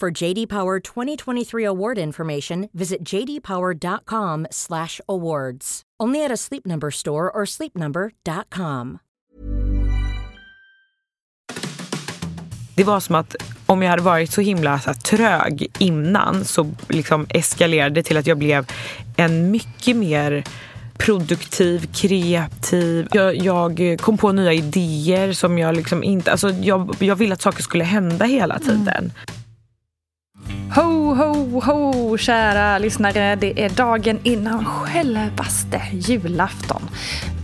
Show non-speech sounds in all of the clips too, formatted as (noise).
For JD Power 2023 award information, visit jdpower.com/awards. Only at a Sleep Number store or sleepnumber.com. Det var som att om jag hade varit så himla så här, trög innan så liksom eskalerade det till att jag blev en mycket mer produktiv, kreativ. Jag, jag kom på nya idéer som jag liksom inte... Alltså jag, jag ville att saker skulle hända hela tiden. Ho, ho, ho, kära lyssnare. Det är dagen innan självaste julafton.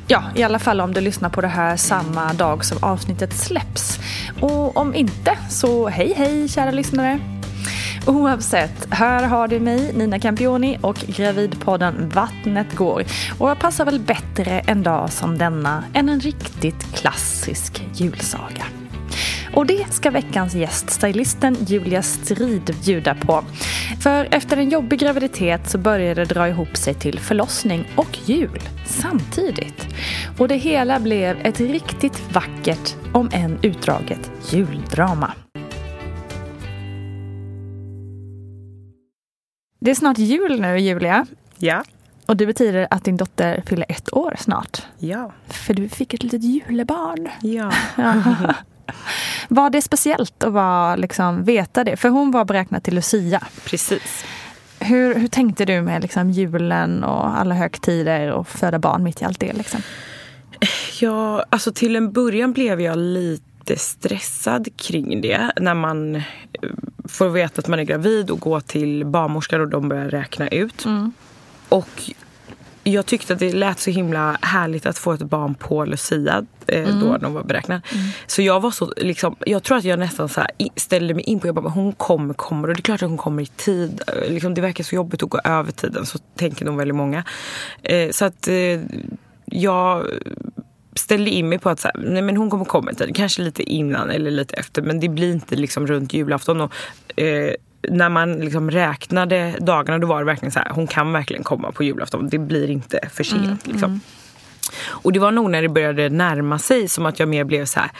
Ja, i alla fall om du lyssnar på det här samma dag som avsnittet släpps. Och om inte, så hej hej kära lyssnare. Oavsett, här har du mig, Nina Campioni och Gravidpodden Vattnet går. Och jag passar väl bättre en dag som denna än en riktigt klassisk julsaga. Och det ska veckans gäst, stylisten Julia Strid, bjuda på. För efter en jobbig graviditet så började det dra ihop sig till förlossning och jul samtidigt. Och det hela blev ett riktigt vackert, om än utdraget, juldrama. Det är snart jul nu, Julia. Ja. Och det betyder att din dotter fyller ett år snart. Ja. För du fick ett litet julebarn. Ja. (laughs) (laughs) Var det speciellt att vara, liksom, veta det? För hon var beräknad till Lucia. Precis. Hur, hur tänkte du med liksom, julen och alla högtider och föda barn mitt i allt det? Liksom? Ja, alltså till en början blev jag lite stressad kring det. När man eh, får veta att man är gravid och går till barnmorskor och de börjar räkna ut. Mm. Och jag tyckte att det lät så himla härligt att få ett barn på Lucia eh, Mm. då de var beräknad. Så jag var så liksom, jag tror att jag nästan så här ställde mig in på, jag bara, hon kommer, kommer och det är klart att hon kommer i tid. Eh, Liksom, det verkar så jobbigt att gå över tiden, så tänker nog väldigt många. Eh, så att eh, jag ställde in mig på att så här, nej men hon kommer komma i tid. Kanske lite innan eller lite efter men det blir inte liksom runt julafton. Och, eh, när man liksom räknade dagarna då var det verkligen så här, hon kan verkligen komma på julafton. Det blir inte för sent. liksom. Och det var nog när det började närma sig som att jag mer blev så här,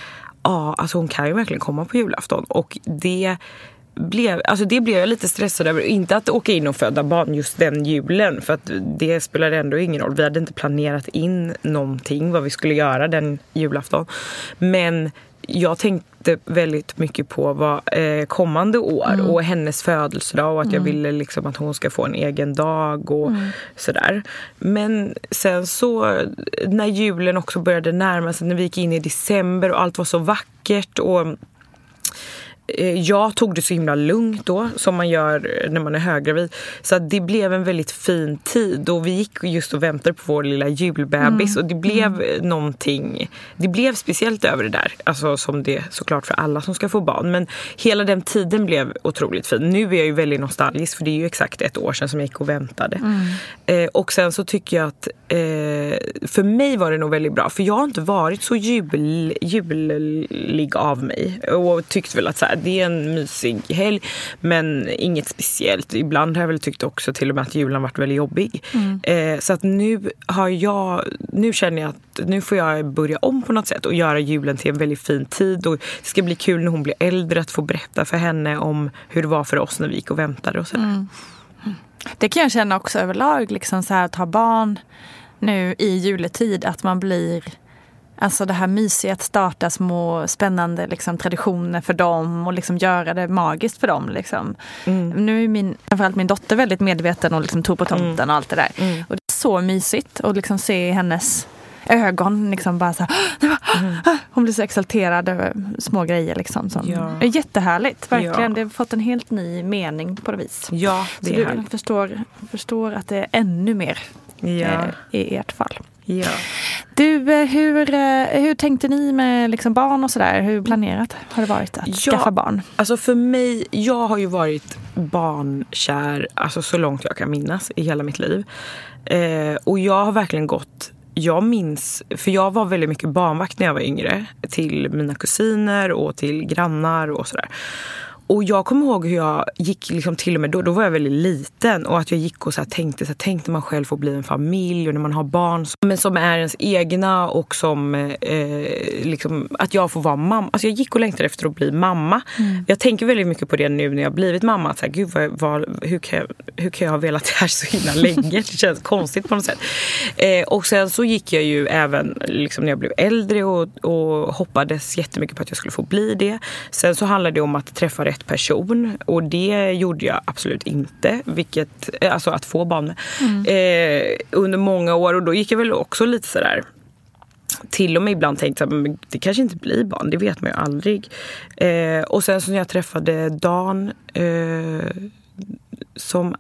ja alltså hon kan ju verkligen komma på julafton. Och det blev, alltså det blev jag lite stressad över. Inte att åka in och föda barn just den julen för att det spelade ändå ingen roll. Vi hade inte planerat in någonting vad vi skulle göra den julafton. Men jag tänkte väldigt mycket på vad, eh, kommande år mm. och hennes födelsedag och att jag mm. ville liksom att hon ska få en egen dag och mm. sådär. Men sen så när julen också började närma sig, när vi gick in i december och allt var så vackert och jag tog det så himla lugnt då, som man gör när man är höggravid. Så det blev en väldigt fin tid och vi gick just och väntade på vår lilla julbebis mm. och det blev mm. någonting, det blev speciellt över det där. Alltså som det såklart för alla som ska få barn. Men hela den tiden blev otroligt fin. Nu är jag ju väldigt nostalgisk för det är ju exakt ett år sedan som jag gick och väntade. Mm. Eh, och sen så tycker jag att eh, för mig var det nog väldigt bra för jag har inte varit så jul, julig av mig och tyckt väl att så här, det är en mysig helg men inget speciellt. Ibland har jag väl tyckt också till och med att julen varit väldigt jobbig. Mm. Eh, så att nu har jag, nu känner jag att nu får jag börja om på något sätt och göra julen till en väldigt fin tid. Och det ska bli kul när hon blir äldre att få berätta för henne om hur det var för oss när vi gick och väntade och sådär. Mm. Det kan jag känna också överlag, liksom så här, att ha barn nu i juletid, att man blir Alltså det här mysiga att starta små spännande liksom, traditioner för dem och liksom göra det magiskt för dem. Liksom. Mm. Nu är min, framförallt min dotter väldigt medveten och liksom tror på tomten mm. och allt det där. Mm. Och det är så mysigt att liksom se hennes ögon liksom bara så här, (gasps) mm. (gasps) Hon blir så exalterad över små grejer liksom. Som, ja. Är jättehärligt, verkligen. Ja. Det har fått en helt ny mening på det vis. Ja, det så är du förstår, förstår att det är ännu mer ja. eh, i ert fall. Ja. Du, eh, hur, eh, hur tänkte ni med liksom barn och sådär? Hur planerat har det varit att ja, skaffa barn? Alltså för mig, jag har ju varit barnkär alltså så långt jag kan minnas i hela mitt liv. Eh, och jag har verkligen gått jag minns, för jag var väldigt mycket barnvakt när jag var yngre till mina kusiner och till grannar och sådär. Och jag kommer ihåg hur jag gick liksom till och med då, då var jag väldigt liten och att jag gick och så tänkte, så här, tänkte man själv får bli en familj och när man har barn som, men som är ens egna och som eh, liksom, att jag får vara mamma. Alltså jag gick och längtade efter att bli mamma. Mm. Jag tänker väldigt mycket på det nu när jag blivit mamma. Att så här, Gud, vad, vad, hur, kan jag, hur kan jag ha velat det här så himla (laughs) länge? Det känns konstigt på något sätt. Eh, och sen så gick jag ju även liksom, när jag blev äldre och, och hoppades jättemycket på att jag skulle få bli det. Sen så handlade det om att träffa rätt rätt person. Och det gjorde jag absolut inte. Vilket, eh, alltså att få barn mm. eh, under många år. Och då gick jag väl också lite sådär till och med ibland tänkt att det kanske inte blir barn, det vet man ju aldrig. Eh, och sen så när jag träffade Dan eh, som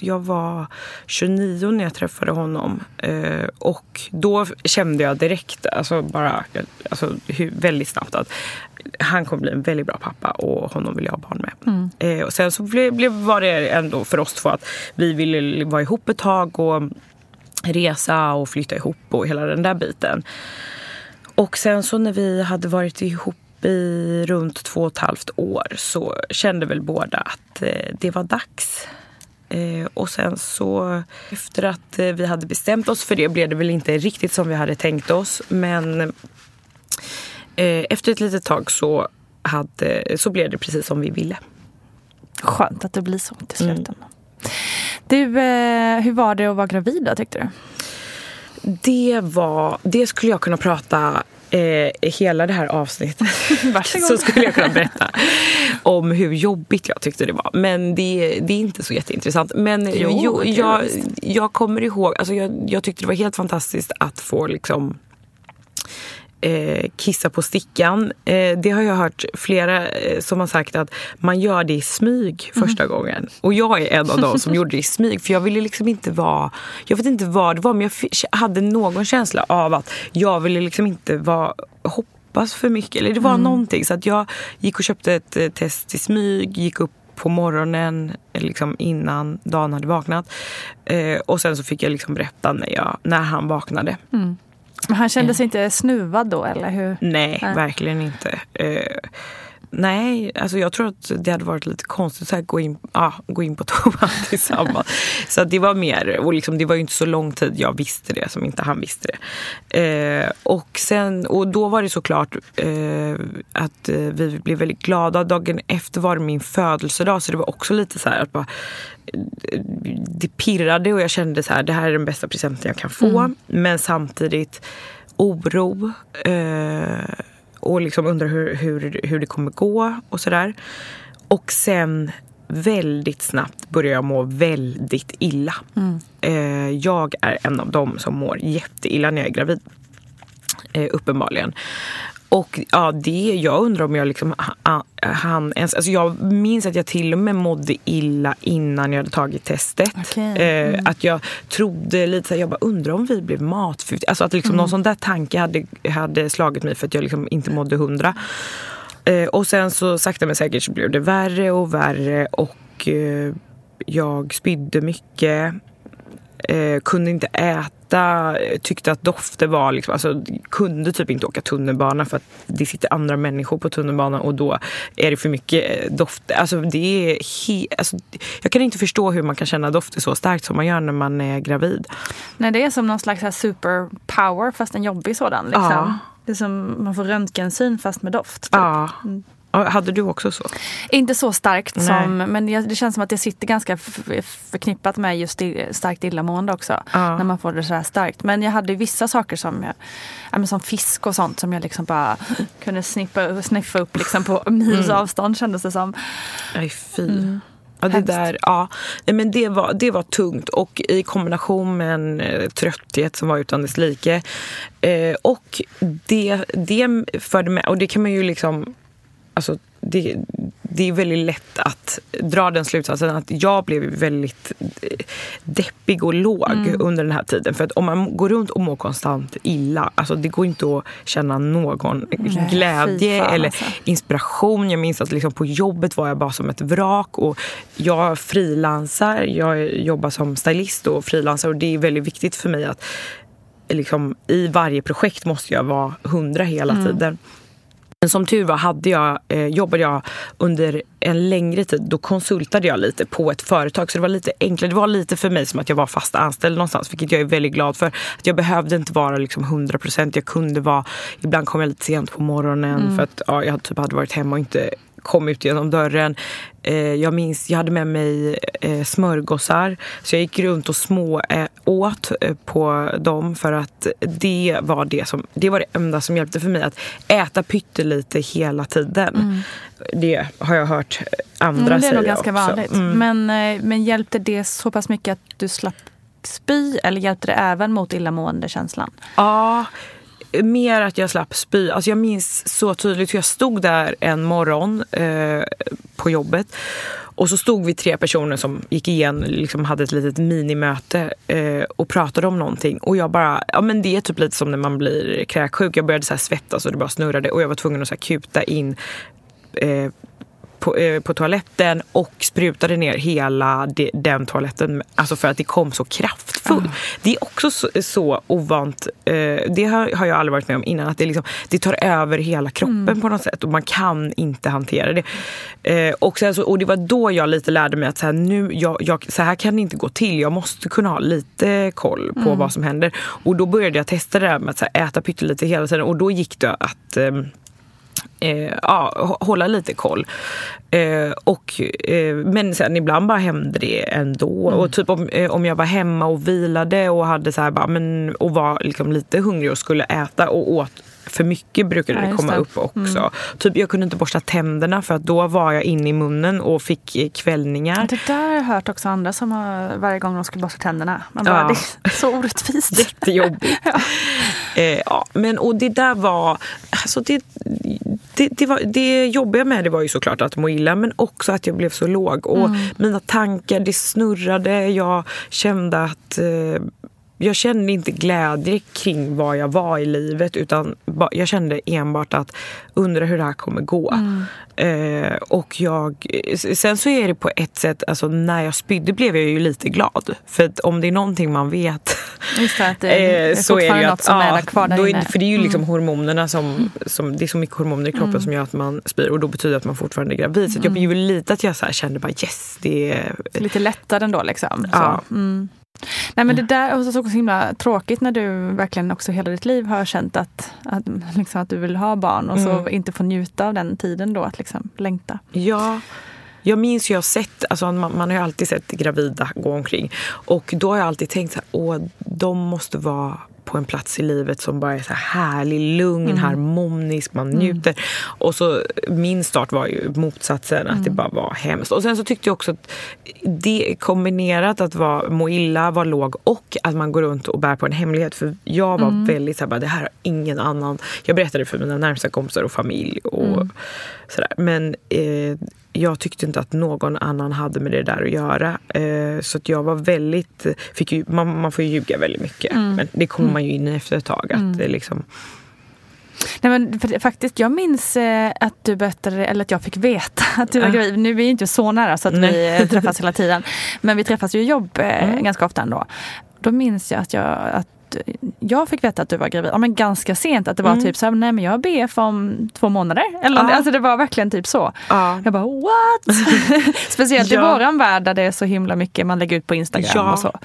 jag var 29 när jag träffade honom. Eh, och då kände jag direkt, alltså bara alltså, väldigt snabbt att han kommer bli en väldigt bra pappa och honom vill jag ha barn med. Mm. Eh, och sen så blev, blev, var det ändå för oss två att vi ville vara ihop ett tag och resa och flytta ihop och hela den där biten. Och sen så när vi hade varit ihop i runt två och ett halvt år så kände väl båda att eh, det var dags. Eh, och sen så efter att eh, vi hade bestämt oss för det blev det väl inte riktigt som vi hade tänkt oss. Men Eh, efter ett litet tag så, hade, så blev det precis som vi ville. Skönt att det blir så till slut. Mm. Du, hur var det att vara gravid då tyckte du? Det var, det skulle jag kunna prata eh, hela det här avsnittet (laughs) så skulle jag kunna berätta om hur jobbigt jag tyckte det var. Men det, det är inte så jätteintressant. Men jo, jo jag, jag kommer ihåg, alltså jag, jag tyckte det var helt fantastiskt att få liksom eh, kissa på stickan. Eh, det har jag hört flera eh, som har sagt att man gör det i smyg första mm. gången. Och jag är en av dem som (laughs) gjorde det i smyg. För jag ville liksom inte vara... Jag vet inte vad det var men jag hade någon känsla av att jag ville liksom inte vara hoppas för mycket. Eller det var mm. någonting. Så att jag gick och köpte ett eh, test i smyg, gick upp på morgonen liksom innan dagen hade vaknat. Eh, och sen så fick jag liksom berätta när, jag, när han vaknade. Mm. Men han kände sig inte snuvad då eller hur? Nej, Nej. verkligen inte. Uh, nej, alltså jag tror att det hade varit lite konstigt att gå in, ah, gå in på (laughs) toan tillsammans. så det var mer, och liksom, det var ju inte så lång tid jag visste det som inte han visste det. Uh, och, sen, och då var det såklart uh, att vi blev väldigt glada. Dagen efter var det min födelsedag så det var också lite så här att bara, det pirrade och jag kände så här, det här är den bästa presenten jag kan få. Mm. Men samtidigt oro. Eh, och liksom undrar hur, hur, hur det kommer gå och sådär. Och sen väldigt snabbt börjar jag må väldigt illa. Mm. Eh, jag är en av dem som mår jätteilla när jag är gravid. Eh, uppenbarligen. Och ja, det, jag undrar om jag liksom han ens, alltså jag minns att jag till och med mådde illa innan jag hade tagit testet. Okay. Mm. Eh, att jag trodde lite så här, jag bara undrar om vi blev matförgiftiga. Alltså att liksom mm. någon sån där tanke hade, hade slagit mig för att jag liksom inte mådde hundra. Eh, och sen så sakta men säkert så blev det värre och värre och eh, jag spydde mycket. Eh, kunde inte äta, tyckte att dofter var liksom, alltså kunde typ inte åka tunnelbana för att det sitter andra människor på tunnelbanan och då är det för mycket eh, dofter. Alltså det är he, alltså, jag kan inte förstå hur man kan känna dofter så starkt som man gör när man är gravid. Nej det är som någon slags superpower fast en jobbig sådan. Liksom. Ja. Det är som man får röntgensyn fast med doft. Typ. Ja. Hade du också så? Inte så starkt, som, men det känns som att det sitter ganska förknippat med just starkt illamående också. Ja. När man får det så här starkt. Men jag hade vissa saker som, jag, som fisk och sånt som jag liksom bara (laughs) kunde snippa, sniffa upp liksom på (laughs) mils mm. avstånd kändes det som. Nej fy. Mm. Ja, det, där, ja. Men det, var, det var tungt och i kombination med en eh, trötthet som var utan dess like. Eh, och det, det förde med, och det kan man ju liksom alltså, det, det är väldigt lätt att dra den slutsatsen att jag blev väldigt deppig och låg mm. under den här tiden. För att om man går runt och mår konstant illa, alltså det går inte att känna någon Nej, glädje eller alltså. inspiration. Jag minns att liksom på jobbet var jag bara som ett vrak och jag frilansar, jag jobbar som stylist och frilansar och det är väldigt viktigt för mig att liksom, i varje projekt måste jag vara hundra hela mm. tiden. Men som tur var hade jag, eh, jobbade jag under en längre tid. Då konsultade jag lite på ett företag. Så det var lite enklare. Det var lite för mig som att jag var fast anställd någonstans. Vilket jag är väldigt glad för. Att jag behövde inte vara liksom 100%. Jag kunde vara... Ibland kom jag lite sent på morgonen. Mm. För att ja, jag typ hade varit hemma och inte kom ut genom dörren. Eh, jag minns, jag hade med mig eh, smörgåsar. Så jag gick runt och små eh, åt på dem för att det var det som, det var det enda som hjälpte för mig. Att äta pyttelite hela tiden. Mm. Det har jag hört andra säga mm, Det är nog ganska också. vanligt. Mm. Men, men hjälpte det så pass mycket att du slapp spy eller hjälpte det även mot illamående-känslan? Ja, mer att jag slapp spy. Alltså jag minns så tydligt hur jag stod där en morgon eh, på jobbet. Och så stod vi tre personer som gick igen, liksom hade ett litet minimöte eh, och pratade om någonting. Och jag bara, ja men det är typ lite som när man blir kräksjuk. Jag började så svettas och det bara snurrade och jag var tvungen att så kuta in eh, på, eh, på toaletten och sprutade ner hela de, den toaletten. Alltså för att det kom så kraftfullt. Mm. Det är också så, så ovant. Eh, det har, har, jag aldrig varit med om innan. Att det, liksom, det tar över hela kroppen mm. på något sätt och man kan inte hantera det. Eh, och, sen så, och det var då jag lite lärde mig att så här, nu, jag, jag, så här kan det inte gå till. Jag måste kunna ha lite koll på mm. vad som händer. Och då började jag testa det där med att här, äta pyttelite hela tiden och då gick det att ehm, eh, ja, hålla lite koll. Eh, och, eh, men sen ibland bara hände det ändå. Mm. Och typ om, eh, om jag var hemma och vilade och hade så här bara, men, och var liksom lite hungrig och skulle äta och åt för mycket brukade det komma upp också. Mm. Typ jag kunde inte borsta tänderna för att då var jag inne i munnen och fick eh, kvällningar. Det där har jag hört också andra som har varje gång de skulle borsta tänderna. Man bara, ja. det är så orättvist. (laughs) Jättejobbigt. (laughs) ja. Eh, ja. Men och det där var, alltså det, det, det, var, det jobbiga med det var ju såklart att må illa men också att jag blev så låg. Och mm. mina tankar, det snurrade. Jag kände att eh, jag kände inte glädje kring var jag var i livet utan jag kände enbart att undra hur det här kommer gå. Mm. Eh, och jag, sen så är det på ett sätt, alltså när jag spydde blev jag ju lite glad. För om det är någonting man vet Just det, att det (laughs) är, eh, så är det ju att, ja, är kvar där är, För det är ju liksom mm. hormonerna som, som, det är så mycket hormoner i kroppen mm. som gör att man spyr och då betyder det att man fortfarande är gravid. Så jag blev ju lite att jag så kände bara yes, det är... Lite lättare ändå liksom. Ja. Mm. Nej men det där är så himla tråkigt när du verkligen också hela ditt liv har känt att, att, liksom, att du vill ha barn och så mm. inte få njuta av den tiden då, att liksom längta. Ja. Jag minns ju jag sett, alltså man, man, har ju alltid sett gravida gå omkring. Och då har jag alltid tänkt åh, de måste vara på en plats i livet som bara är så här härlig, lugn, mm. harmonisk, man njuter. Mm. Och så min start var ju motsatsen, att det bara var hemskt. Och sen så tyckte jag också att det kombinerat att vara, må illa, vara låg och att man går runt och bär på en hemlighet. För jag var mm. väldigt så här, bara, det här har ingen annan. Jag berättade för mina närmsta kompisar och familj och mm. sådär. Men eh, jag tyckte inte att någon annan hade med det där att göra. Eh, så att jag var väldigt... Fick ju, man, man får ju ljuga väldigt mycket. Mm. Men det kommer man ju in i efter ett tag. Att mm. det liksom, Nej, men faktiskt, jag minns eh, att du berättade, eller att jag fick veta (laughs) att du var gravid. Nu är vi inte så nära så att Nej. vi eh, träffas hela tiden. Men vi träffas ju i jobb eh, mm. ganska ofta ändå. Då minns jag att, jag att jag fick veta att du var gravid, ja, men ganska sent. Att det var mm. typ så här, nej men jag har BF om två månader. Eller, ja. Alltså det var verkligen typ så. Ja. Jag bara what? (laughs) Speciellt ja. i våran värld där det är så himla mycket man lägger ut på Instagram ja. och så.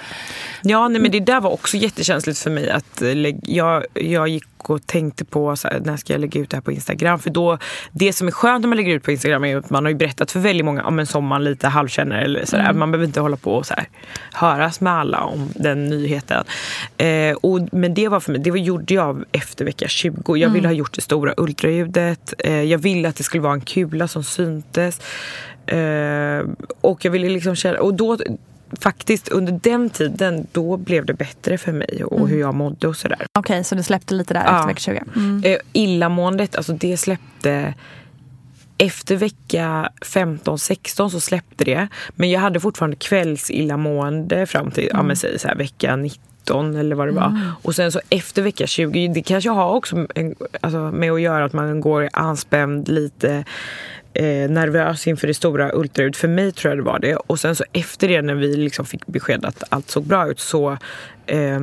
Ja, nej, men det där var också jättekänsligt för mig. att Jag, jag gick och tänkte på så här, när ska jag lägga ut det här på Instagram. För då, det som är skönt när man lägger ut på Instagram är att man har ju berättat för väldigt många ja, som man lite halvkänner. Eller så mm. Man behöver inte hålla på och så här, höras med alla om den nyheten. Eh, och, men det var för mig, det var, gjorde jag efter vecka 20. Jag mm. ville ha gjort det stora ultraljudet. Eh, jag ville att det skulle vara en kula som syntes. Eh, och jag ville liksom känna, och då faktiskt under den tiden då blev det bättre för mig och mm. hur jag mådde och sådär. Okej, okay, så det släppte lite där ja. efter vecka 20? Mm. Eh, illamåendet, alltså det släppte efter vecka 15-16 så släppte det. Men jag hade fortfarande kvällsillamående fram till mm. ja, men, säg, så här, vecka 19 eller vad det var. Mm. Och sen så efter vecka 20, det kanske har också en, alltså, med att göra att man går anspänd lite eh, nervös inför det stora ultraljudet. För mig tror jag det var det. Och sen så efter det när vi liksom fick besked att allt såg bra ut så eh,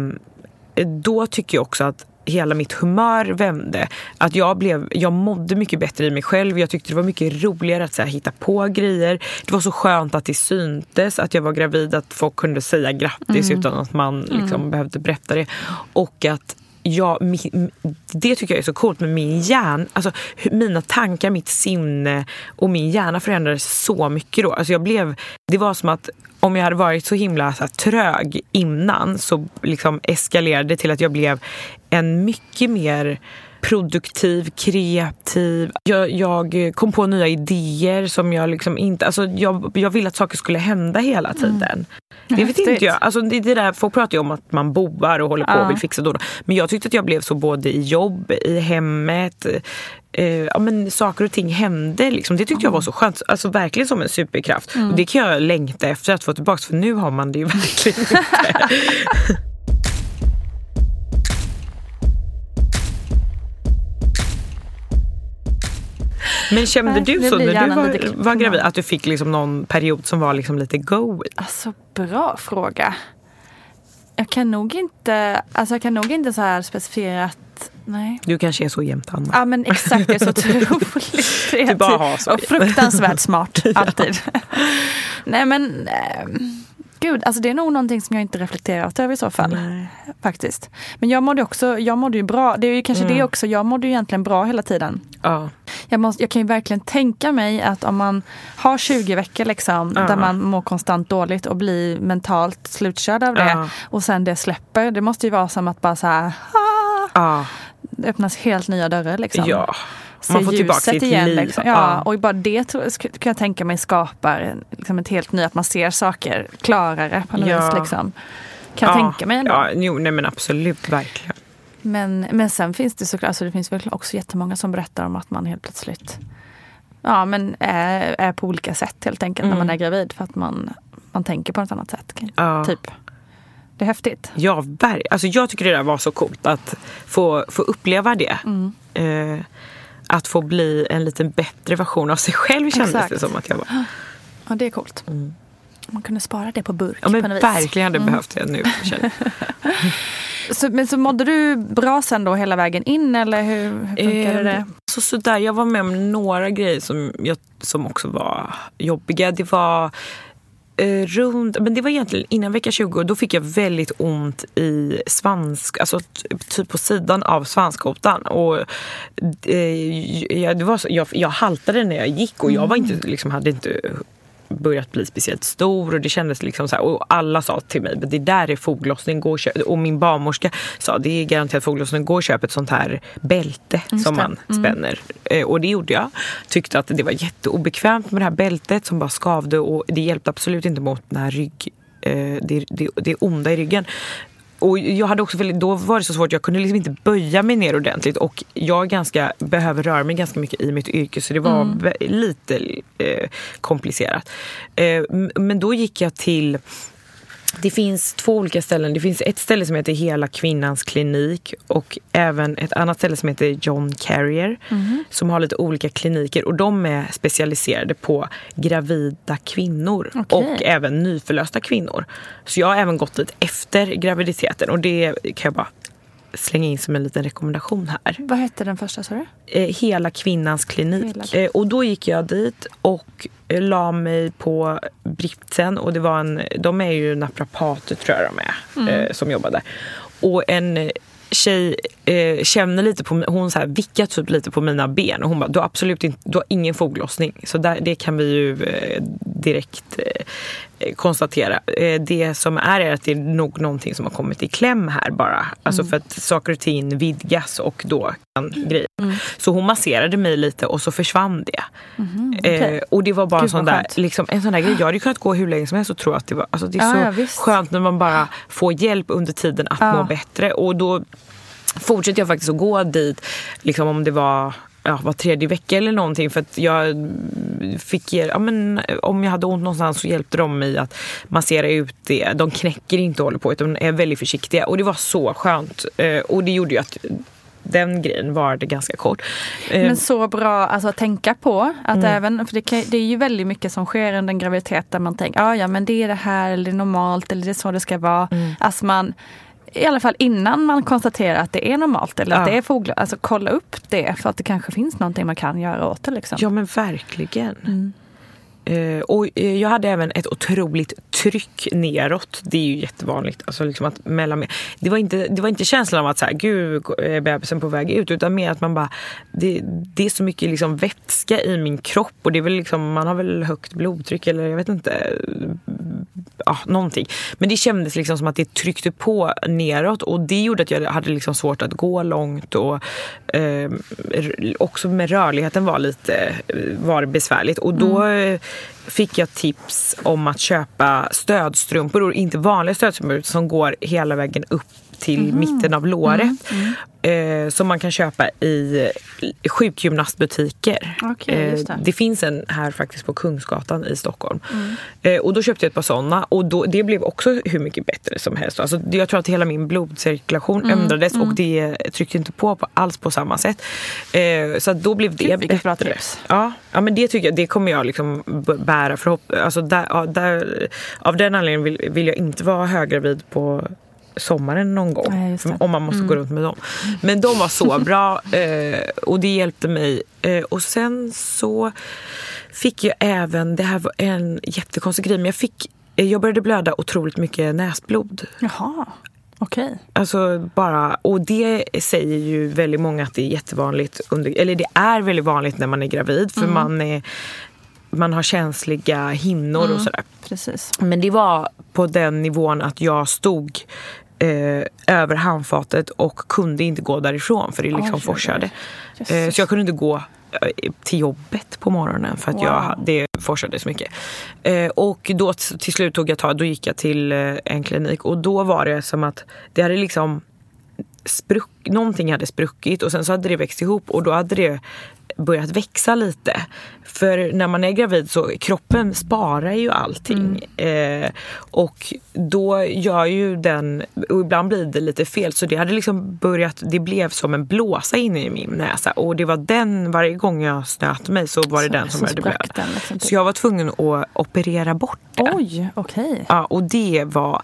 då tycker jag också att hela mitt humör vände. Att jag, blev, jag mådde mycket bättre i mig själv. Jag tyckte det var mycket roligare att så här, hitta på grejer. Det var så skönt att det syntes att jag var gravid. Att folk kunde säga grattis mm. utan att man liksom, mm. behövde berätta det. Och att jag, det tycker jag är så coolt med min hjärna. Alltså, mina tankar, mitt sinne och min hjärna förändrades så mycket då. Alltså jag blev, det var som att om jag hade varit så himla så här, trög innan så liksom eskalerade det till att jag blev en mycket mer produktiv, kreativ. Jag, jag, kom på nya idéer som jag liksom inte... Alltså jag, jag ville att saker skulle hända hela mm. tiden. Mm. Det vet inte jag. Alltså det, det där, folk pratar ju om att man boar och håller på ja. och vill fixa då. Men jag tyckte att jag blev så både i jobb, i hemmet. Eh, ja, men saker och ting hände. Liksom. Det tyckte mm. jag var så skönt. Alltså verkligen som en superkraft. Mm. Och det kan jag längta efter att få tillbaka. För nu har man det ju (laughs) verkligen inte. (laughs) Men kände Nej, du så när du var, var gravid? Att du fick liksom någon period som var liksom lite go? Alltså bra fråga. Jag kan nog inte, alltså jag kan nog inte så här specificerat Nej. Du kanske är så jämt Anna. Ja men exakt, jag är så (laughs) otroligt kreativ. Och fruktansvärt smart, (laughs) alltid. Nej men eh, Gud, alltså det är nog någonting som jag inte reflekterat över i så fall. Nej. Faktiskt. Men jag mådde också, jag mådde ju bra. Det är ju kanske mm. det också, jag mådde ju egentligen bra hela tiden. Ja. Jag, måste, jag kan ju verkligen tänka mig att om man har 20 veckor liksom, ja. där man mår konstant dåligt och blir mentalt slutkörd av det ja. och sen det släpper. Det måste ju vara som att bara så här, ah, det öppnas helt nya dörrar liksom. Ja man får tillbaka sitt igen. Liv. Liksom. Ja, ja, Och bara det kan jag tänka mig skapar liksom ett helt nytt, att man ser saker klarare på något ja. vis. Liksom. Kan jag tänka mig ändå. Ja, jo, nej men absolut, verkligen. Men, men sen finns det såklart, alltså det finns väl också jättemånga som berättar om att man helt plötsligt ja, men är, är på olika sätt helt enkelt mm. när man mm. är gravid. För att man, man tänker på ett annat sätt. Ja. Typ. Det är häftigt. Ja, alltså jag tycker det där var så coolt att få, få uppleva det. Mm. Eh, att få bli en lite bättre version av sig själv kändes Exakt. det som att jag var. Ja, det är coolt. Mm. Man kunde spara det på burk. Ja, men på verkligen hade mm. behövt det nu. (laughs) så, men så mådde du bra sen då hela vägen in eller hur, hur funkade eh, det? Så, sådär, jag var med om några grejer som, jag, som också var jobbiga. Det var eh, runt, men det var egentligen innan vecka 20 då fick jag väldigt ont i svansk, alltså typ på sidan av svanskotan. Och, eh, jag, det var så, jag, jag haltade när jag gick och jag var inte, liksom, hade inte börjat bli speciellt stor och det kändes liksom så här, och alla sa till mig det där är foglossning, gå och, köp, och min barnmorska sa det är garanterat foglossning, gå och köp ett sånt här bälte Just som man mm. spänner. Mm. Och det gjorde jag. Tyckte att det var jätteobekvämt med det här bältet som bara skavde och det hjälpte absolut inte mot den här rygg eh, det, det, det onda i ryggen och jag hade också väldigt, då var det så svårt, jag kunde liksom inte böja mig ner ordentligt och jag ganska, behöver röra mig ganska mycket i mitt yrke så det var mm. lite eh, komplicerat. Eh, men då gick jag till det finns två olika ställen. Det finns ett ställe som heter Hela kvinnans klinik och även ett annat ställe som heter John Carrier mm. som har lite olika kliniker och de är specialiserade på gravida kvinnor okay. och även nyförlösta kvinnor. Så jag har även gått dit efter graviditeten och det kan jag bara slänga in som en liten rekommendation här. Vad hette den första sa du? Eh, Hela kvinnans klinik. Hela. Eh, och då gick jag dit och eh, la mig på britsen och det var en, de är ju naprapater tror jag de är, mm. som jobbar där. Och en tjej eh, känner lite på hon så här vickar typ lite på mina ben och hon bara, du har absolut inte, du har ingen foglossning. Så där, det kan vi ju eh, direkt eh, konstatera. Eh, det som är är att det är nog någonting som har kommit i kläm här bara. Alltså mm. för att saker och ting vidgas och då kan grejer. Mm. Så hon masserade mig lite och så försvann det. Mm, okay. eh, och det var bara en sån, där, liksom, en sån där grej. Jag hade kunnat gå hur länge som helst och tro att det var alltså det är ja, så ja, skönt när man bara får hjälp under tiden att ja. må bättre. Och då fortsätter jag faktiskt att gå dit liksom om det var ja, var tredje vecka eller någonting. För att jag fick, ja, men, om jag hade ont någonstans så hjälpte de mig att massera ut det. De knäcker inte och håller på utan är väldigt försiktiga. Och det var så skönt. Eh, och det gjorde ju att den grejen varade ganska kort. Eh, men så bra alltså, att tänka på. Att mm. även, för det, kan, det, är ju väldigt mycket som sker under en graviditet där man tänker ah, ja men det är det här eller det är normalt eller det är så det ska vara. Mm. Alltså man, i alla fall innan man konstaterar att det är normalt eller ja. att det är fåglar. Alltså kolla upp det för att det kanske finns någonting man kan göra åt det. Liksom. Ja men verkligen. Mm. Uh, och uh, jag hade även ett otroligt tryck neråt. Det är ju jättevanligt. Alltså liksom att mellan, det, var inte, det var inte känslan av att så här, gud är bebisen på väg ut utan mer att man bara det, det är så mycket liksom vätska i min kropp och det är väl liksom, man har väl högt blodtryck eller jag vet inte ja, någonting. Men det kändes liksom som att det tryckte på neråt och det gjorde att jag hade liksom svårt att gå långt och eh, också med rörligheten var lite var besvärligt och då mm. fick jag tips om att köpa stödstrumpor, inte vanliga stödstrumpor som går hela vägen upp till mm. mitten av låret. Mm. Mm. Eh, som man kan köpa i sjukgymnastbutiker. Okay, eh, det. det. finns en här faktiskt på Kungsgatan i Stockholm. Mm. Eh, och då köpte jag ett par sådana och då, det blev också hur mycket bättre som helst. Alltså, jag tror att hela min blodcirkulation mm. ändrades och mm. det tryckte inte på, på alls på samma sätt. Eh, så då blev det Gud, bättre. Bra tips. Ja, ja, men det tycker jag, det kommer jag liksom bära förhopp alltså där, där, Av den anledningen vill, vill jag inte vara höggravid på sommaren någon gång. Ja, om man måste mm. gå runt med dem. Men de var så bra (laughs) eh, och det hjälpte mig. Eh, och sen så fick jag även, det här var en jättekonstig grej, men jag fick eh, jag började blöda otroligt mycket näsblod. Jaha. Okej. Okay. Alltså bara, och det säger ju väldigt många att det är jättevanligt. Under, eller det är väldigt vanligt när man är gravid. För mm. man, är, man har känsliga hinnor mm. och sådär. Precis. Men det var på den nivån att jag stod eh, över handfatet och kunde inte gå därifrån för det liksom oh, forsade. Eh, så jag kunde inte gå eh, till jobbet på morgonen för att wow. jag, det forsade så mycket. Eh, och då till slut tog jag tag, då gick jag till eh, en klinik och då var det som att det hade liksom spruck, någonting hade spruckit och sen så hade det växt ihop och då hade det börjat växa lite. För när man är gravid så kroppen sparar ju allting. Mm. Eh, och då gör ju den, och ibland blir det lite fel, så det hade liksom börjat, det blev som en blåsa inne i min näsa. Och det var den, varje gång jag snöt mig så var det så, den som började blöda. Liksom, typ. Så jag var tvungen att operera bort det. Oj, okej. Okay. Ja, och det var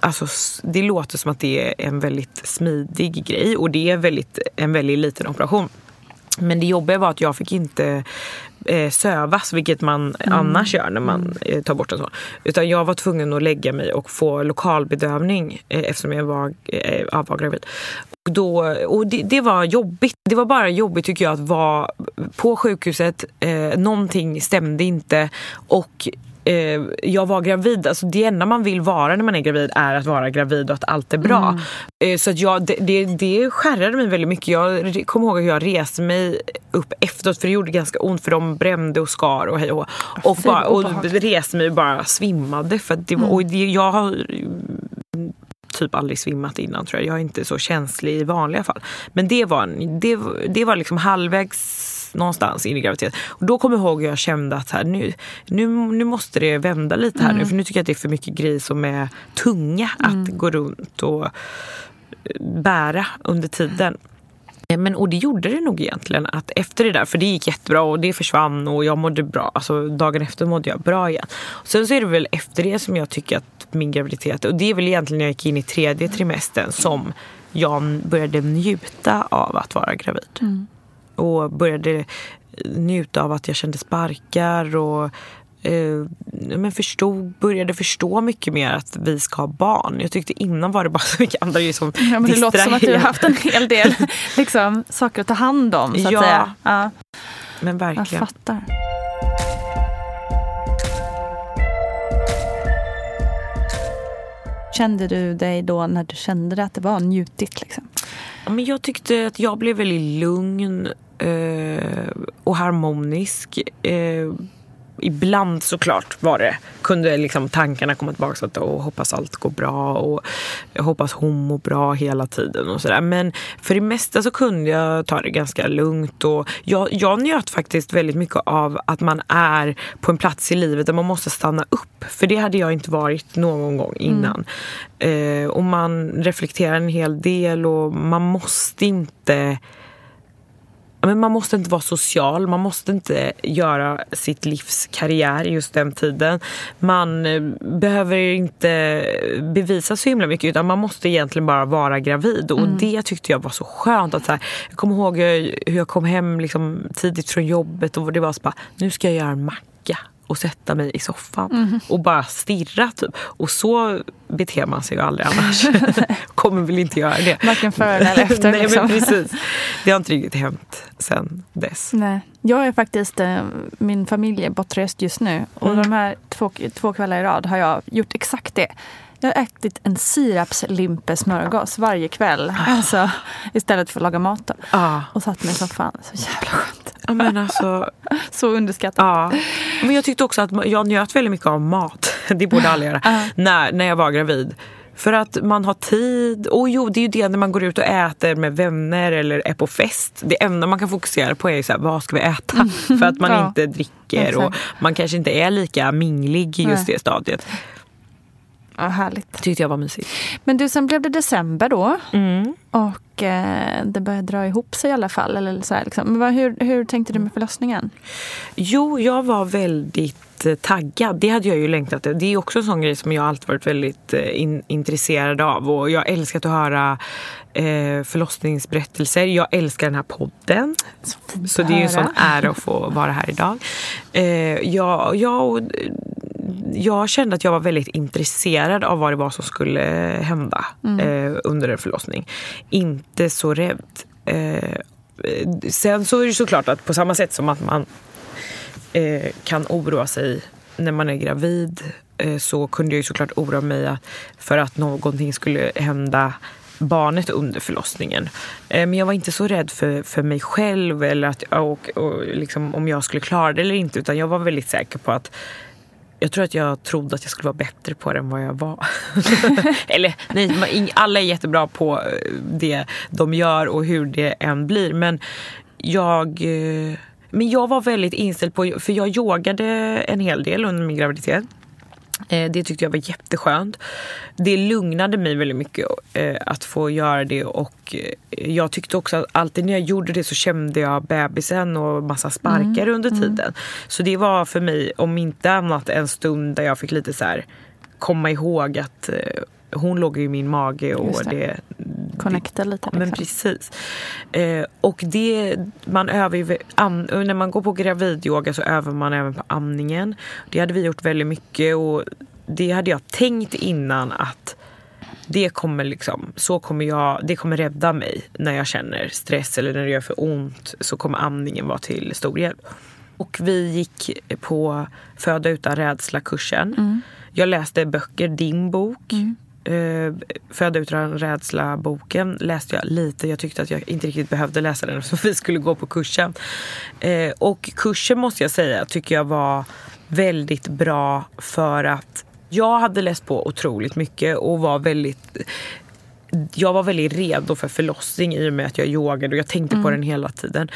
Alltså, det låter som att det är en väldigt smidig grej och det är väldigt, en väldigt liten operation. Men det jobbiga var att jag fick inte eh, sövas, vilket man mm. annars gör när man mm. eh, tar bort en sån. Utan jag var tvungen att lägga mig och få lokalbedövning eh, eftersom jag var, eh, var gravid. Och, då, och det, det, var jobbigt. Det var bara jobbigt tycker jag att vara på sjukhuset. Eh, någonting stämde inte och eh, jag var gravid. Alltså det enda man vill vara när man är gravid är att vara gravid och att allt är bra. Mm. Eh, så att jag, det, det, det skärrade mig väldigt mycket. Jag kommer ihåg att jag reste mig upp efteråt för det gjorde ganska ont för de brände och skar och hej och och, bara, och reste mig och bara svimmade. För det, mm. och det, jag har typ aldrig svimmat innan tror jag. Jag är inte så känslig i vanliga fall. Men det var, det, det var liksom halvvägs någonstans in i graviditeten. Och då kommer jag ihåg att jag kände att här, nu, nu, nu måste det vända lite här mm. nu. För nu tycker jag att det är för mycket grejer som är tunga mm. att gå runt och bära under tiden. Men, och det gjorde det nog egentligen. att Efter det där, för det gick jättebra och det försvann och jag mådde bra. Alltså dagen efter mådde jag bra igen. Sen så är det väl efter det som jag tycker att min graviditet, och det är väl egentligen när jag gick in i tredje trimestern som jag började njuta av att vara gravid. Mm. Och började njuta av att jag kände sparkar och eh, men förstod, började förstå mycket mer att vi ska ha barn. Jag tyckte innan var det bara (laughs) så mycket andra grejer som ja, men Det låter som att du har haft en hel del (laughs) liksom, saker att ta hand om. Så att ja, säga. ja, men verkligen. Jag fattar. Kände du dig då när du kände att det var njutigt? Liksom? Men jag tyckte att jag blev väldigt lugn eh, och harmonisk. Eh, ibland såklart var det, kunde liksom tankarna komma tillbaka att och hoppas allt går bra och hoppas hon mår bra hela tiden och sådär. Men för det mesta så kunde jag ta det ganska lugnt och jag, jag njöt faktiskt väldigt mycket av att man är på en plats i livet där man måste stanna upp. För det hade jag inte varit någon gång innan. Mm. Eh, och man reflekterar en hel del och man måste inte men man måste inte vara social, man måste inte göra sitt livs karriär just den tiden. Man eh, behöver inte bevisa så himla mycket utan man måste egentligen bara vara gravid. Och mm. det tyckte jag var så skönt. Att så här, jag kommer ihåg hur jag kom hem liksom tidigt från jobbet och det var så bara, nu ska jag göra en macka och sätta mig i soffan mm. och bara stirra. Typ. Och så beter man sig ju aldrig annars. (laughs) Kommer väl inte göra det. Varken före eller efter. Nej, liksom. men precis. Det har inte riktigt hänt sen dess. Nej. Jag är faktiskt, eh, min familj är bortrest just nu och mm. de här två, två kvällar i rad har jag gjort exakt det. Jag har ätit en sirapslimpesmörgås varje kväll. Ah. Alltså, istället för att laga mat. Ah. Och satt mig i soffan. Så jävla skönt. Ja, men alltså, (laughs) så underskattat. Ja. Men jag tyckte också att jag njöt väldigt mycket av mat. (laughs) Det borde alla göra. Ah. När, när jag var gravid. För att man har tid. Och jo, det är ju det när man går ut och äter med vänner eller är på fest. Det enda man kan fokusera på är så här, vad ska vi äta? Mm. För att man (laughs) ja. inte dricker och man kanske inte är lika minglig i just Nej. det stadiet. Ja, härligt. Tyckte jag var mysigt. Men du, sen blev det december då. Mm. Och eh, det började dra ihop sig i alla fall. Eller så här, liksom. Men hur, hur tänkte du med förlossningen? Jo, jag var väldigt eh, taggad. Det hade jag ju längtat Det är också en sån grej som jag alltid varit väldigt eh, in, intresserad av. Och jag älskat att höra eh, förlossningsberättelser. Jag älskar den här podden. Så, så det är ju en sån ära att få vara här idag. Eh, jag, jag jag kände att jag var väldigt intresserad av vad det var som skulle hända mm. eh, under en förlossning. Inte så rädd. Eh, sen så är det såklart att på samma sätt som att man eh, kan oroa sig när man är gravid eh, så kunde jag ju såklart oroa mig för att någonting skulle hända barnet under förlossningen. Eh, men jag var inte så rädd för, för mig själv eller att, och, och liksom, om jag skulle klara det eller inte. Utan jag var väldigt säker på att jag tror att jag trodde att jag skulle vara bättre på det än vad jag var. (laughs) Eller nej, alla är jättebra på eh, det de gör och hur det än blir. Men jag, eh, men jag var väldigt inställd på, för jag yogade en hel del under min graviditet. Eh, det tyckte jag var jätteskönt. Det lugnade mig väldigt mycket eh, att få göra det och eh, jag tyckte också att alltid när jag gjorde det så kände jag bebisen och massa sparkar mm. under mm. tiden. Mm. Så det var för mig, om inte annat, en stund där jag fick lite så här komma ihåg att hon låg i min mage och det. det Connecta lite. Liksom. Men precis. Eh, och det, man övar am, när man går på gravidyoga så övar man även på amningen. Det hade vi gjort väldigt mycket och det hade jag tänkt innan att det kommer liksom, så kommer jag, det kommer rädda mig när jag känner stress eller när det gör för ont så kommer amningen vara till stor hjälp. Och vi gick på Föda utan rädsla-kursen. Mm. Jag läste böcker, din bok. Mm. Uh, Föda utan rädsla-boken läste jag lite. Jag tyckte att jag inte riktigt behövde läsa den (laughs) så vi skulle gå på kursen. Uh, och kursen måste jag säga tycker jag var väldigt bra för att jag hade läst på otroligt mycket och var väldigt jag var väldigt redo för förlossning i och med att jag yogade och jag tänkte mm. på den hela tiden.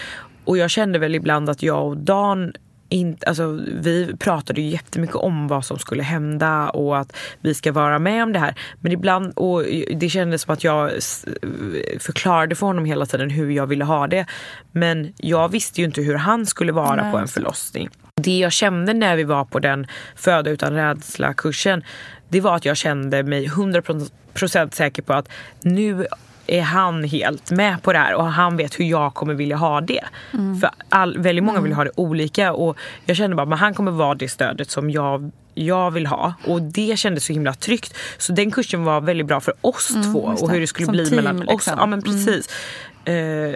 Och jag kände väl ibland att jag och Dan inte, alltså, vi pratade ju jättemycket om vad som skulle hända och att vi ska vara med om det här. Men ibland, och det kändes som att jag förklarade för honom hela tiden hur jag ville ha det. Men jag visste ju inte hur han skulle vara Nej. på en förlossning. Det jag kände när vi var på den Föda utan rädsla-kursen det var att jag kände mig 100% säker på att nu är han helt med på det här och han vet hur jag kommer vilja ha det. Mm. För all, väldigt många vill mm. ha det olika och jag kände bara att han kommer vara det stödet som jag, jag vill ha. Och det kändes så himla tryggt. Så den kursen var väldigt bra för oss mm, två och hur det skulle som bli team, mellan liksom. oss. Ja men mm. precis. Eh,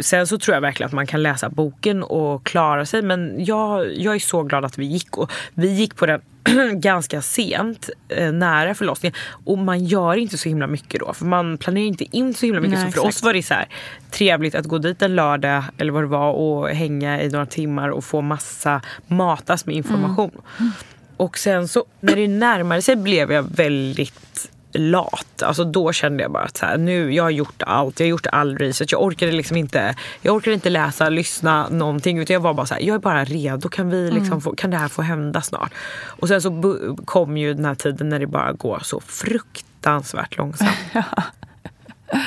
sen så tror jag verkligen att man kan läsa boken och klara sig men jag, jag är så glad att vi gick. Och vi gick på den (clears throat) ganska sent, eh, nära förlossningen. Och man gör inte så himla mycket då. För man planerar inte in så himla mycket. Nej, så för exakt. oss var det så här, trevligt att gå dit en lördag eller vad det var och hänga i några timmar och få massa matas med information. Mm. Och sen så när det närmade sig blev jag väldigt lat. Alltså då kände jag bara att så här, nu, jag har gjort allt. Jag har gjort all research. Jag orkade liksom inte, jag orkade inte läsa, lyssna någonting. Utan jag var bara så här, jag är bara redo. Kan, vi liksom mm. få, kan det här få hända snart? Och sen så kom ju den här tiden när det bara går så fruktansvärt långsamt. (laughs)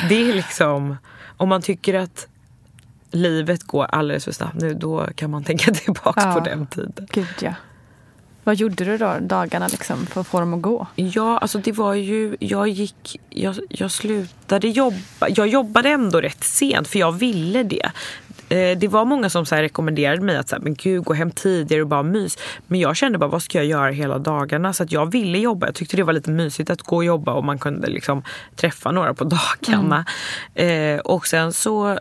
Det är liksom, om man tycker att livet går alldeles för snabbt nu, då kan man tänka (laughs) tillbaka ja. på den tiden. Gud ja. Vad gjorde du då dagarna liksom för att få dem att gå? Ja, alltså det var ju, jag gick, jag, jag slutade jobba, jag jobbade ändå rätt sent för jag ville det. Eh, det var många som så rekommenderade mig att så här, men gud, gå hem tidigare och bara mys. Men jag kände bara, vad ska jag göra hela dagarna? Så jag ville jobba. Jag tyckte det var lite mysigt att gå och jobba och man kunde liksom träffa några på dagarna. Mm. Eh, och sen så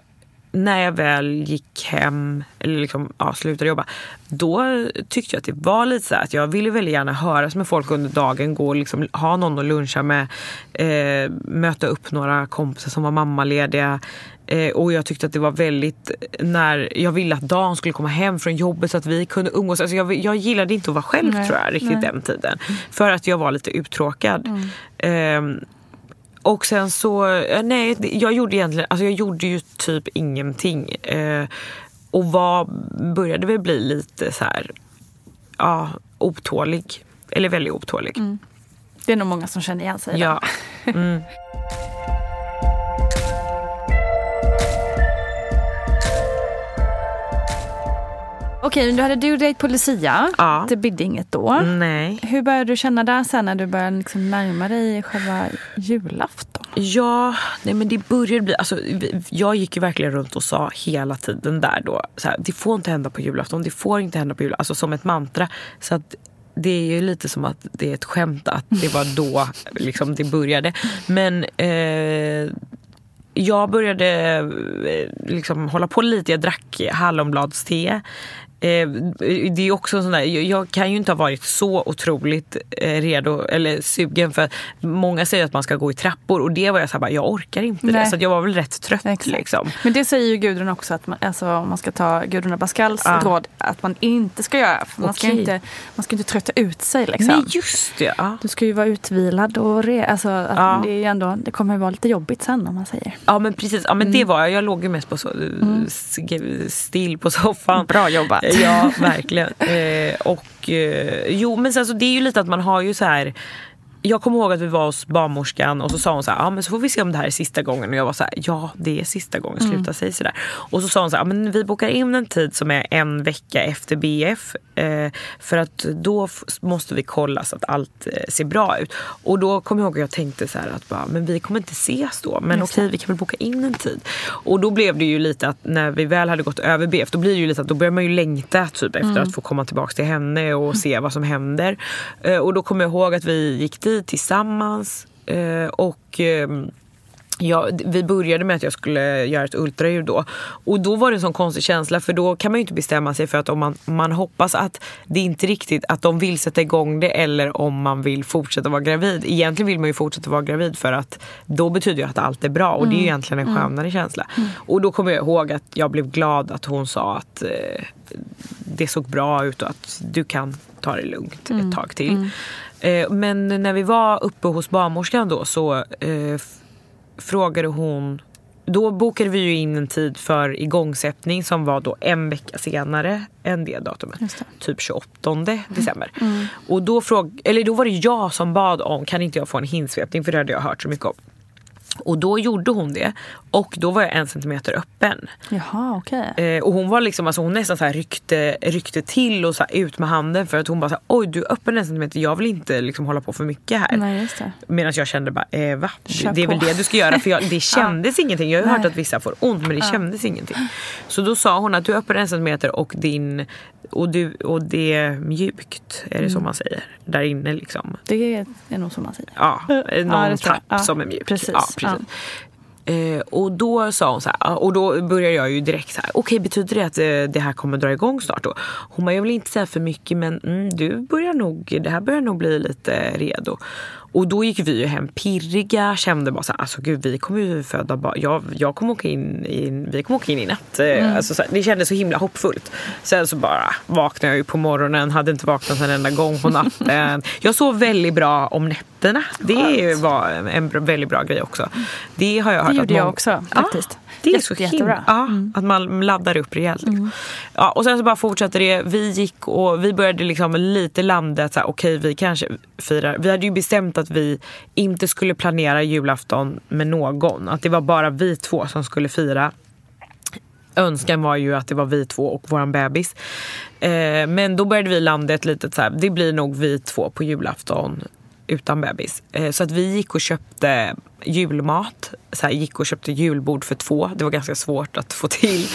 när jag väl gick hem, eller liksom, ja, slutade jobba, då tyckte jag att det var lite så att jag ville väldigt gärna höras med folk under dagen, gå och liksom, ha någon att luncha med, eh, möta upp några kompisar som var mammalediga. Eh, och jag tyckte att det var väldigt, när jag ville att Dan skulle komma hem från jobbet så att vi kunde umgås. Alltså jag, jag gillade inte att vara själv nej, tror jag riktigt nej. den tiden. För att jag var lite uttråkad. Mm. Eh, och sen så, nej jag gjorde egentligen, alltså jag gjorde ju typ ingenting. Eh, och var, började väl bli lite så här, ja, otålig. Eller väldigt otålig. Mm. Det är nog många som känner igen sig Ja. (laughs) Mm. Okej, du hade due date på Lucia. Ja. Det bidde inget då. Nej. Hur började du känna där sen när du började liksom närma dig själva julafton? Ja, nej men det började bli... Alltså, jag gick ju verkligen runt och sa hela tiden där då. Så här, det får inte hända på julafton. Det får inte hända på julafton. Alltså som ett mantra. Så att det är ju lite som att det är ett skämt att det var då (laughs) liksom, det började. Men eh, jag började eh, liksom hålla på lite. Jag drack hallonbladste. Eh, det är också sån där, jag kan ju inte ha varit så otroligt eh, redo eller sugen för många säger att man ska gå i trappor och det var jag så här, jag orkar inte Nej. det. Så jag var väl rätt trött. Liksom. Men det säger ju Gudrun också, att man, alltså, om man ska ta Gudrun Abascals ah. råd, att man inte ska göra. För man, ska inte, man ska inte trötta ut sig. Liksom. Nej, just det. Ah. Du ska ju vara utvilad och re, alltså, ah. det, är ändå, det kommer ju vara lite jobbigt sen om man säger. Ja men precis, ja, men mm. det var jag. Jag låg ju mest på så, mm. still på soffan. Bra jobbat. Ja, verkligen. Eh, och eh, jo, men sen så alltså, det är ju lite att man har ju så här jag kommer ihåg att vi var hos barnmorskan och så sa hon så här, ah, men så får vi se om det här är sista gången. Och jag var så här, ja det är sista gången, sluta mm. säga sådär. Och så sa hon så här, ah, men vi bokar in en tid som är en vecka efter BF. Eh, för att då måste vi kolla så att allt eh, ser bra ut. Och då kommer jag ihåg att jag tänkte så här att bara, men vi kommer inte ses då. Men okej, okay, vi kan väl boka in en tid. Och då blev det ju lite att när vi väl hade gått över BF, då blir det ju lite att då börjar man ju längta typ efter mm. att få komma tillbaka till henne och se vad som händer. Eh, och då kommer jag ihåg att vi gick dit tillsammans. Eh, och eh, Ja, vi började med att jag skulle göra ett ultraljud då. Och då var det en sån konstig känsla för då kan man ju inte bestämma sig för att om man, man hoppas att det inte riktigt att de vill sätta igång det eller om man vill fortsätta vara gravid. Egentligen vill man ju fortsätta vara gravid för att då betyder det att allt är bra och mm. det är ju mm. egentligen en mm. skönare mm. känsla. Mm. Och då kommer jag ihåg att jag blev glad att hon sa att eh, det såg bra ut och att du kan ta det lugnt ett tag till. Eh, men när vi var uppe hos barnmorskan då så eh, frågade hon då bokade vi ju in en tid för igångsättning som var då en vecka senare än det datumet. Det. Typ 28 december. Mm. Och då, fråg, eller då var det jag som bad om kan inte jag få en hinsvepning för det hade jag hört så mycket om. Och då gjorde hon det och då var jag en centimeter öppen. Jaha, okay. Eh, och hon var liksom, alltså hon nästan så här ryckte, ryckte till och så ut med handen för att hon bara så här, oj du är öppen en centimeter, jag vill inte liksom hålla på för mycket här. Medan jag kände bara, eh, va? Kör det är på. väl det du ska göra för jag, det (laughs) kändes ja. ingenting. Jag har ju hört att vissa får ont men det ja. kändes ingenting. Så då sa hon att du är öppen en centimeter och din och, du, och det är mjukt, är det mm. så man säger? Där inne liksom. Det är nog så man säger. Ja, (laughs) någon ja, tapp ja. som är mjuk. Precis. Ja, precis. Eh, och då sa hon så här, och då började jag ju direkt så här, okej okay, betyder det att eh, det här kommer dra igång snart då? Hon bara, jag vill inte säga för mycket men mm, du börjar nog, det här börjar nog bli lite redo. Och då gick vi ju hem pirriga, kände bara så här, alltså gud vi kommer ju föda barn. Jag, jag kommer åka in i, vi kommer åka in i natt. Eh, mm. Alltså, så här, det kändes så himla hoppfullt. Sen så bara vaknade jag ju på morgonen, hade inte vaknat en enda gång på natten. (laughs) jag sov väldigt bra om nätterna. Det Skönt. var en väldigt bra grej också. Det har jag hört det gjorde jag också faktiskt. Ja, det är Jätte, så himla, ja, mm. att man laddar upp rejält. Mm. Ja, och sen så bara fortsatte det. Vi gick och vi började liksom lite landa okej okay, vi kanske firar. Vi hade ju bestämt att vi inte skulle planera julafton med någon. Att det var bara vi två som skulle fira. Önskan var ju att det var vi två och våran bebis. Eh, men då började vi landa ett litet så här, det blir nog vi två på julafton utan bebis. Eh, så att vi gick och köpte julmat. Så här, gick och köpte julbord för två. Det var ganska svårt att få till.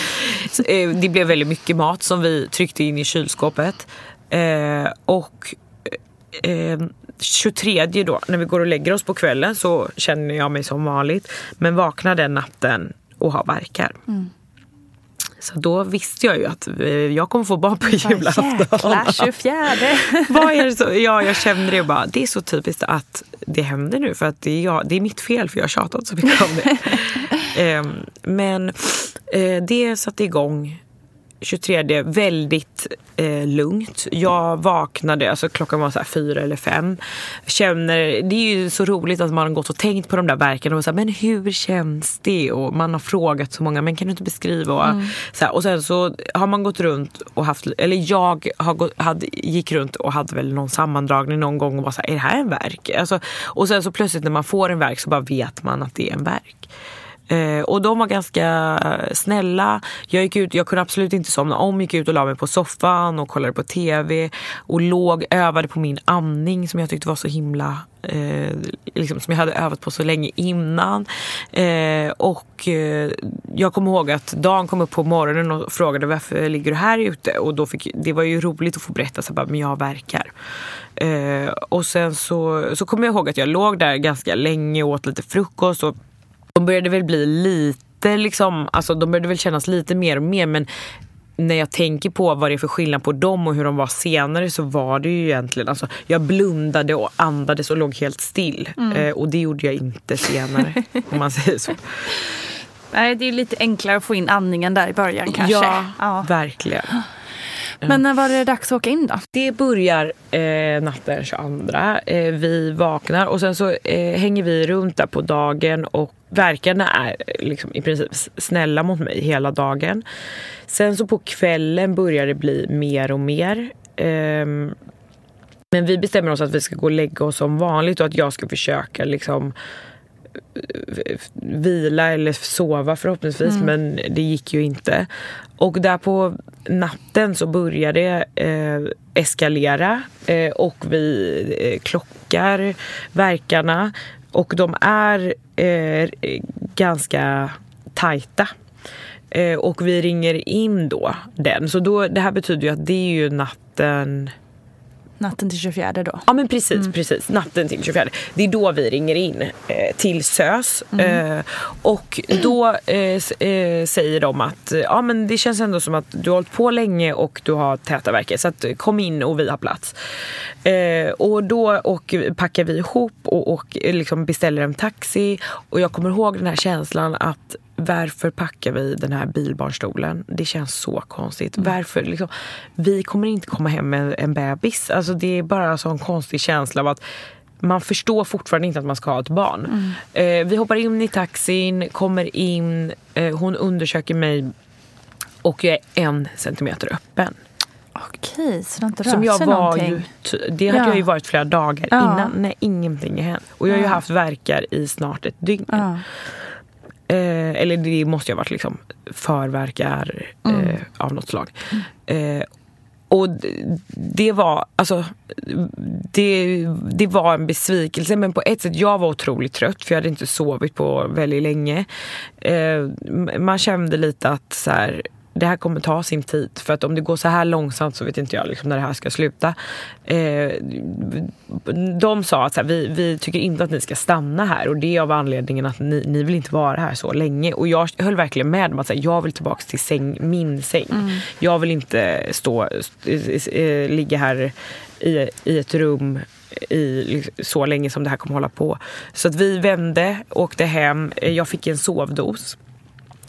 Eh, det blev väldigt mycket mat som vi tryckte in i kylskåpet. Eh, och eh, eh, 23 då, när vi går och lägger oss på kvällen så känner jag mig som vanligt. Men vaknar den natten och har verkar. Mm. Så då visste jag ju att eh, jag kommer få barn på julafton. Jäklar, 24! (laughs) Vad är det så? Ja, jag kände det bara, det är så typiskt att det händer nu för att det är, jag, det är mitt fel för jag har tjatat så mycket om det. um, (laughs) men uh, det satte igång 23 väldigt eh, lugnt. Jag vaknade, alltså klockan var så här fyra eller fem. Känner, det är ju så roligt att man har gått och tänkt på de där verken och så här, men hur känns det? Och man har frågat så många, men kan du inte beskriva? Och, mm. så här, och sen så har man gått runt och haft, eller jag har gått, hade, gick runt och hade väl någon sammandragning någon gång och var så här, är det här en verk? Alltså, och sen så plötsligt när man får en verk så bara vet man att det är en verk. Eh, och de var ganska snälla. Jag, gick ut, jag kunde absolut inte somna om. Gick ut och la mig på soffan och kollade på tv. Och låg, övade på min andning som jag tyckte var så himla eh, liksom, som jag hade övat på så länge innan. Eh, och eh, jag kommer ihåg att Dan kom upp på morgonen och frågade varför ligger du här ute? Och då fick, det var ju roligt att få berätta så bara, men jag verkar. Eh, och sen så, så kommer jag ihåg att jag låg där ganska länge och åt lite frukost. Och de började väl bli lite liksom, alltså de började väl kännas lite mer och mer men när jag tänker på vad det är för skillnad på dem och hur de var senare så var det ju egentligen, alltså jag blundade och andades och låg helt still. Mm. Eh, och det gjorde jag inte senare (laughs) om man säger så. Nej, det är lite enklare att få in andningen där i början kanske. Ja, ja. verkligen. Men när var det dags att åka in då? Det börjar eh, natten 22. Eh, vi vaknar och sen så eh, hänger vi runt där på dagen och verkarna är liksom i princip snälla mot mig hela dagen. Sen så på kvällen börjar det bli mer och mer. Ehm, men vi bestämmer oss att vi ska gå och lägga oss som vanligt och att jag ska försöka liksom vila eller sova förhoppningsvis mm. men det gick ju inte. Och där på natten så börjar det eh, eskalera eh, och vi eh, klockar verkarna och de är eh, ganska tajta. Eh, och vi ringer in då den. Så då, det här betyder ju att det är ju natten Natten till 24 då? Ja men precis, mm. precis. Natten till 24. Det är då vi ringer in eh, till SÖS. Mm. Eh, och då eh, eh, säger de att ja, men det känns ändå som att du har hållit på länge och du har täta verkar. Så att, kom in och vi har plats. Eh, och då och packar vi ihop och, och liksom beställer en taxi. Och jag kommer ihåg den här känslan att varför packar vi den här bilbarnstolen? Det känns så konstigt. Mm. Varför? Liksom, vi kommer inte komma hem med en bebis. Alltså, det är bara så en konstig känsla av att man förstår fortfarande inte att man ska ha ett barn. Mm. Eh, vi hoppar in i taxin, kommer in, eh, hon undersöker mig och jag är en centimeter öppen. Okej, så det har inte rört sig någonting? Ju, det hade ja. jag ju varit flera dagar ja. innan. Nej, ingenting har hänt. Och jag har ju haft verkar i snart ett dygn. Ja. Eh, eller det måste ju ha varit liksom förverkar eh, mm. av något slag. Eh, och det var, alltså, det, det var en besvikelse men på ett sätt, jag var otroligt trött för jag hade inte sovit på väldigt länge. Eh, man kände lite att så här, det här kommer ta sin tid. För att om det går så här långsamt så vet inte jag liksom när det här ska sluta. Eh, de sa att här, vi, vi tycker inte att ni ska stanna här och det är av anledningen att ni, ni vill inte vara här så länge. Och jag höll verkligen med om att här, jag vill tillbaka till säng, min säng. Mm. Jag vill inte stå, äh, ligga här i, i ett rum i så länge som det här kommer hålla på. Så att vi vände, åkte hem, jag fick en sovdos.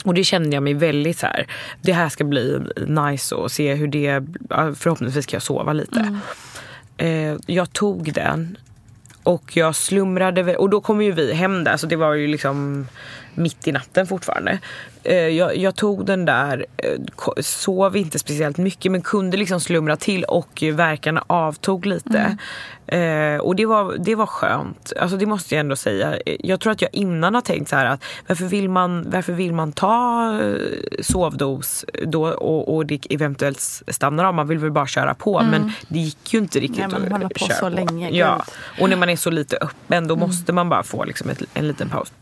Och det kände jag mig väldigt så här, det här ska bli nice och se hur det, förhoppningsvis kan jag sova lite. Mm. Eh, jag tog den och jag slumrade och då kom ju vi hem där så det var ju liksom mitt i natten fortfarande. Eh, jag, jag, tog den där, eh, sov inte speciellt mycket men kunde liksom slumra till och verkarna avtog lite. Eh, och det var, det var skönt. Alltså det måste jag ändå säga. Jag tror att jag innan har tänkt så här att varför vill man, varför vill man ta eh, sovdos då och, och det eventuellt stannar av? Man vill väl bara köra på. Mm. Men det gick ju inte riktigt Nej, man håller på så på. länge. Ja. Och när man är så lite öppen då mm. måste man bara få liksom ett, en liten paus.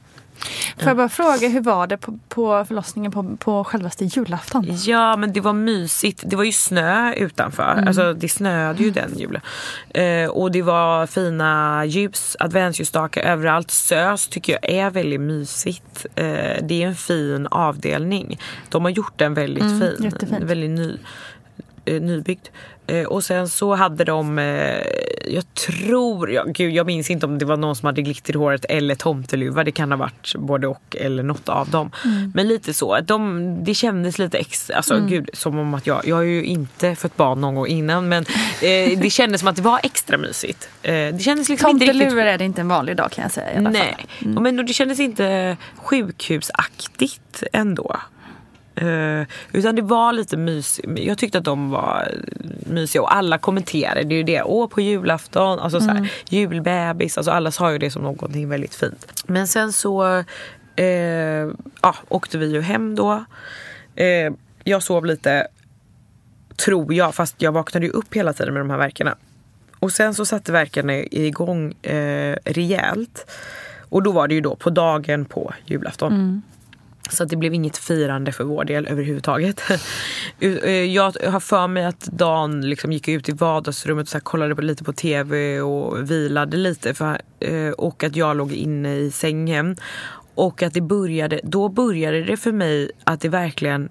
Får jag bara fråga, hur var det på, på förlossningen på, på självaste julafton? Ja, men det var mysigt. Det var ju snö utanför. Mm. Alltså, det snöade ju den julen. Eh, och det var fina ljus, adventsljusstakar överallt. SÖS tycker jag är väldigt mysigt. Eh, det är en fin avdelning. De har gjort den väldigt mm, fin. Jättefint. Väldigt ny, eh, nybyggd. Eh, och sen så hade de, eh, jag tror, ja, gud, jag minns inte om det var någon som hade glitter i håret eller tomteluva. Det kan ha varit både och eller något av dem. Mm. Men lite så, de, det kändes lite extra, alltså mm. gud som om att jag, jag har ju inte fött barn någon gång innan men eh, det kändes som att det var extra mysigt. Eh, det kändes liksom Tomteluvor riktigt... är det inte en vanlig dag kan jag säga i alla Nej, fall. Mm. men det kändes inte sjukhusaktigt ändå. Uh, utan det var lite mysigt. Jag tyckte att de var mysiga och alla kommenterade det ju det. Åh på julafton, alltså mm. så här, mm. julbebis. Alltså alla sa ju det som någonting väldigt fint. Men sen så uh, ja, åkte vi ju hem då. Uh, jag sov lite, tror jag, fast jag vaknade ju upp hela tiden med de här verkarna. Och sen så satte verkarna igång eh, rejält. Och då var det ju då på dagen på julafton. Mm. Så det blev inget firande för vår del överhuvudtaget. (laughs) Eh, jag har för mig att Dan liksom gick ut i vardagsrummet och så kollade lite på tv och vilade lite. För, eh, och att jag låg inne i sängen. Och att det började, då började det för mig att det verkligen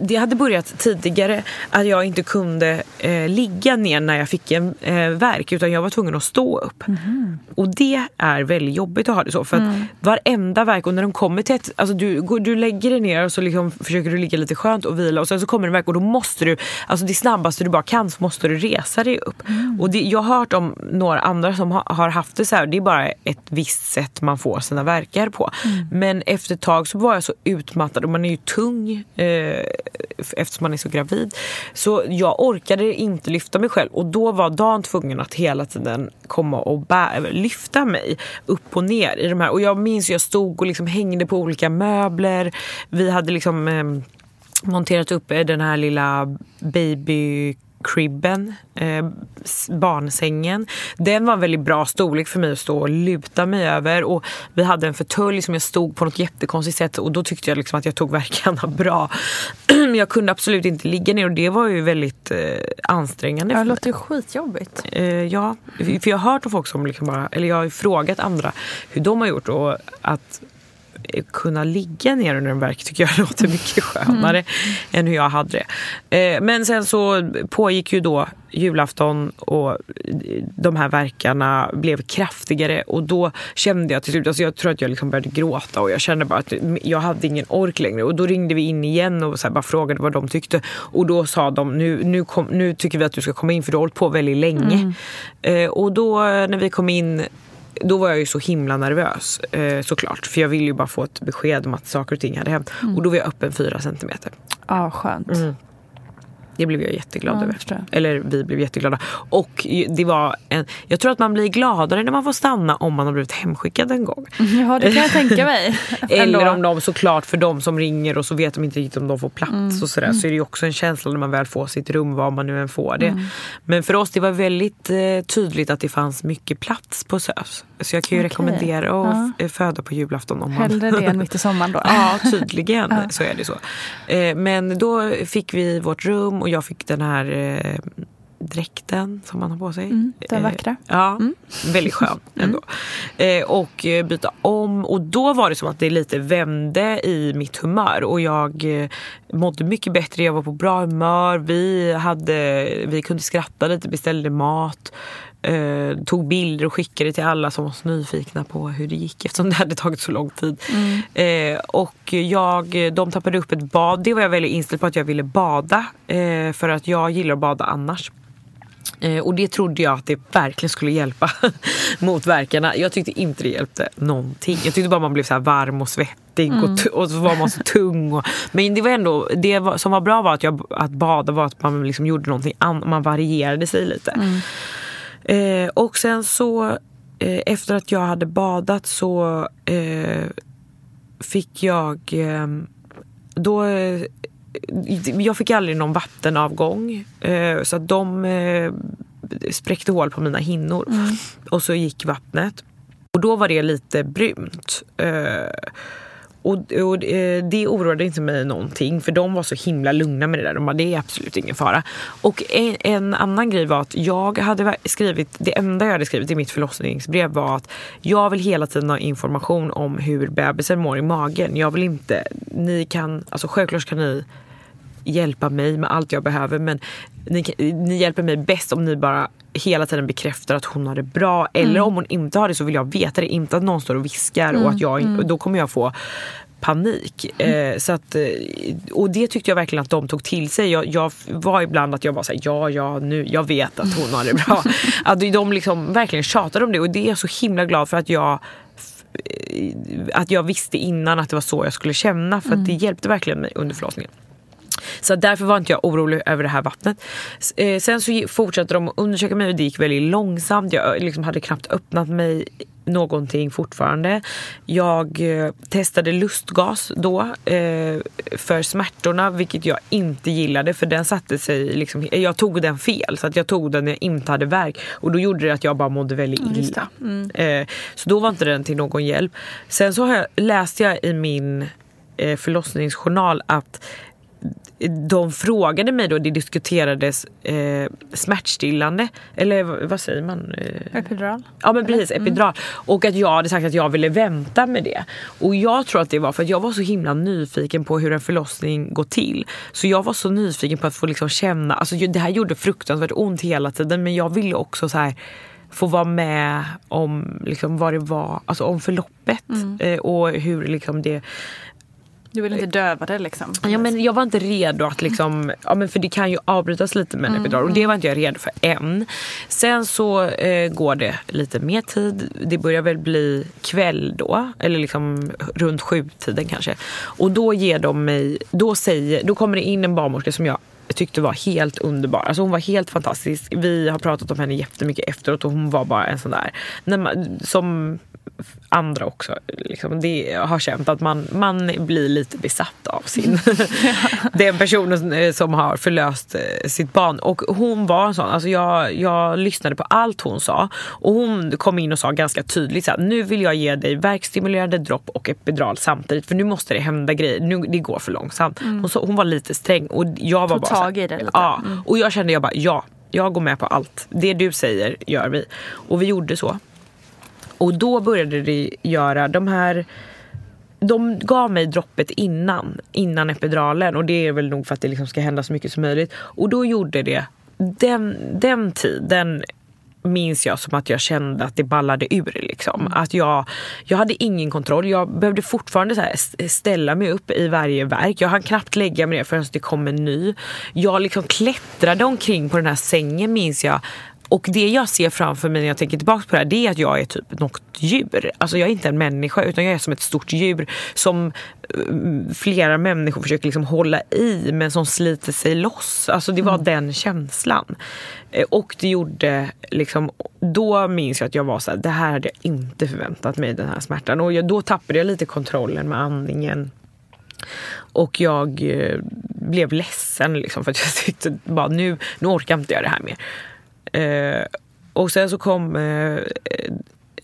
det hade börjat tidigare att jag inte kunde eh, ligga ner när jag fick en eh, verk utan jag var tvungen att stå upp. Mm. Och det är väldigt jobbigt att ha det så för att mm. varenda verk och när de kommer till ett, alltså du, du lägger dig ner och så liksom försöker du ligga lite skönt och vila och sen så kommer en verk och då måste du, alltså det snabbaste du bara kan så måste du resa dig upp. Mm. Och det, jag har hört om några andra som ha, har haft det så här, det är bara ett visst sätt man får sina verkar på. Mm. Men efter ett tag så var jag så utmattad och man är ju tung eh, Eh, eftersom man är så gravid. Så jag orkade inte lyfta mig själv och då var Dan tvungen att hela tiden komma och bä- lyfta mig upp och ner i de här. Och jag minns jag stod och liksom hängde på olika möbler. Vi hade liksom eh, monterat upp eh, den här lilla baby cribben, eh, barnsängen. Den var en väldigt bra storlek för mig att stå och luta mig över. Och vi hade en förtölj som jag stod på något jättekonstigt sätt och då tyckte jag liksom att jag tog verkarna (laughs) bra. (clears throat) Men jag kunde absolut inte ligga ner och det var ju väldigt eh, ansträngande. Ja, det låter ju skitjobbigt. Eh, ja, för jag har hört om folk som liksom bara, eller jag har frågat andra hur de har gjort och att kunna ligga ner under en verk tycker jag (laughs) låter mycket skönare mm. än hur jag hade det. Eh, men sen så pågick ju då julafton och de här verkarna blev kraftigare och då kände jag till slut, alltså jag tror att jag liksom började gråta och jag kände bara att jag hade ingen ork längre och då ringde vi in igen och så bara frågade vad de tyckte och då sa de nu, nu, kom, nu tycker vi att du ska komma in för du har hållit på väldigt länge. Mm. Eh, och då när vi kom in då var jag ju så himla nervös eh, såklart. För jag ville ju bara få ett besked om att saker och ting hade hänt. Mm. Och då var jag öppen fyra centimeter. Ja, ah, skönt. Mm. Det blev jag jätteglad ja, över. Eller vi blev jätteglada. Och det var en, jag tror att man blir gladare när man får stanna om man har blivit hemskickad en gång. (laughs) Ja, det kan jag (laughs) tänka mig. Eller om de såklart för de som ringer och så vet de inte riktigt om de får plats mm. och sådär. Så är det också en känsla när man väl får sitt rum var man nu än får det. Mm. Men för oss det var väldigt eh, tydligt att det fanns mycket plats på SÖS. Så jag kan ju okay. rekommendera att ja. föda på julafton. Om Hellre man... det än mitt i sommaren då? (laughs) ja, tydligen ja. så är det så. Eh, men då fick vi vårt rum och jag fick den här eh, dräkten som man har på sig. Mm, den eh, vackra. ja, mm. väldigt skön (laughs) mm. ändå. Mm. och byta om och då var det som att det lite vände i mitt humör och jag mådde mycket bättre, jag var på bra humör, vi, hade, vi kunde skratta lite, beställde mat eh, tog bilder och skickade till alla som var så nyfikna på hur det gick eftersom det hade tagit så lång tid. Mm. Eh, och jag, de tappade upp ett bad. Det var jag väldigt inställd på att jag ville bada eh, för att jag gillar att bada annars. Eh, och det trodde jag att det verkligen skulle hjälpa (laughs) mot verkarna. Jag tyckte inte det hjälpte någonting. Jag tyckte bara man blev så varm och svettig mm. och, och, så var man så tung. Och, men det var ändå, det var, som var bra var att, jag, att bada var att man liksom gjorde någonting annat. Man varierade sig lite. Mm. Eh, och sen så eh, efter att jag hade badat så eh, fick jag eh, då eh, jag fick aldrig någon vattenavgång eh, så att de spräckte hål på mina hinnor mm. och så gick vattnet. Och då var det lite brunt. Och, och eh, det oroade inte mig någonting för de var så himla lugna med det där. De bara, det är absolut ingen fara. Och en, en, annan grej var att jag hade skrivit, det enda jag hade skrivit i mitt förlossningsbrev var att jag vill hela tiden ha information om hur bebisen mår i magen. Jag vill inte, ni kan, alltså självklart kan ni hjälpa mig med allt jag behöver men ni, ni hjälper mig bäst om ni bara hela tiden bekräftar att hon har det bra. Eller mm. om hon inte har det så vill jag veta det. Inte att någon står och viskar mm. och att jag, mm. då kommer jag få panik. Mm. Eh, så att, eh, och det tyckte jag verkligen att de tog till sig. Jag, jag var ibland att jag var såhär, ja, ja, nu, jag vet att hon har det bra. (laughs) att de liksom verkligen tjatade om det och det är jag så himla glad för att jag att jag visste innan att det var så jag skulle känna för att det mm. hjälpte verkligen mig under förlossningen. Så därför var inte jag orolig över det här vattnet. Eh, sen så fortsatte de att undersöka mig och det gick väldigt långsamt. Jag liksom hade knappt öppnat mig någonting fortfarande. Jag eh, testade lustgas då eh, för smärtorna vilket jag inte gillade för den satte sig liksom, jag tog den fel så att jag tog den när jag inte hade värk och då gjorde det att jag bara mådde väldigt illa. Mm. Eh, så då var inte den till någon hjälp. Sen så jag, läste jag i min eh, förlossningsjournal att de frågade mig då, det diskuterades eh, smärtstillande, eller vad säger man? Eh, epidural? Ja men precis, mm. epidural. Och att jag hade sagt att jag ville vänta med det. Och jag tror att det var för att jag var så himla nyfiken på hur en förlossning går till. Så jag var så nyfiken på att få liksom känna, alltså det här gjorde fruktansvärt ont hela tiden men jag ville också så här få vara med om liksom vad det var, alltså om förloppet mm. eh, och hur liksom det du vill inte döva det liksom? Ja, men jag var inte redo att liksom, ja, men för det kan ju avbrytas lite med mm. epidural och det var inte jag redo för än. Sen så eh, går det lite mer tid. Det börjar väl bli kväll då, eller liksom runt sjutiden kanske. Och då ger de mig, då, säger, då kommer det in en barnmorska som jag tyckte var helt underbar. Alltså hon var helt fantastisk. Vi har pratat om henne jättemycket efteråt och hon var bara en sån där, man, som andra också liksom, det har känt att man, man blir lite besatt av sin (laughs) den personen eh, som har förlöst eh, sitt barn. Och hon var en sån, alltså jag, jag lyssnade på allt hon sa och hon kom in och sa ganska tydligt så här, nu vill jag ge dig verkstimulerande dropp och epidural samtidigt för nu måste det hända grejer, nu, det går för långsamt. Mm. Hon, så, hon var lite sträng och jag var Tog bara tag i det lite. Ja, mm. och jag kände jag bara ja, jag går med på allt. Det du säger gör vi. Och vi gjorde så. Och då började det göra de här de gav mig droppet innan, innan epiduralen och det är väl nog för att det liksom ska hända så mycket som möjligt. Och då gjorde det, den, den tiden minns jag som att jag kände att det ballade ur. Liksom. Mm. Att jag, jag hade ingen kontroll. Jag behövde fortfarande så ställa mig upp i varje verk. Jag hann knappt lägga mig ner förrän det kom en ny. Jag liksom klättrade omkring på den här sängen minns jag och det jag ser framför mig när jag tänker tillbaka på det här det är att jag är typ något djur. Alltså jag är inte en människa utan jag är som ett stort djur som eh, flera människor försöker liksom hålla i men som sliter sig loss. Alltså det var mm. den känslan. Eh, och det gjorde liksom, då minns jag att jag var så här, det här hade jag inte förväntat mig den här smärtan. Och jag, då tappade jag lite kontrollen med andningen. Och jag eh, blev ledsen liksom, för att jag (laughs) tyckte bara nu, nu orkar inte jag det här mer. Eh, och sen så kom eh,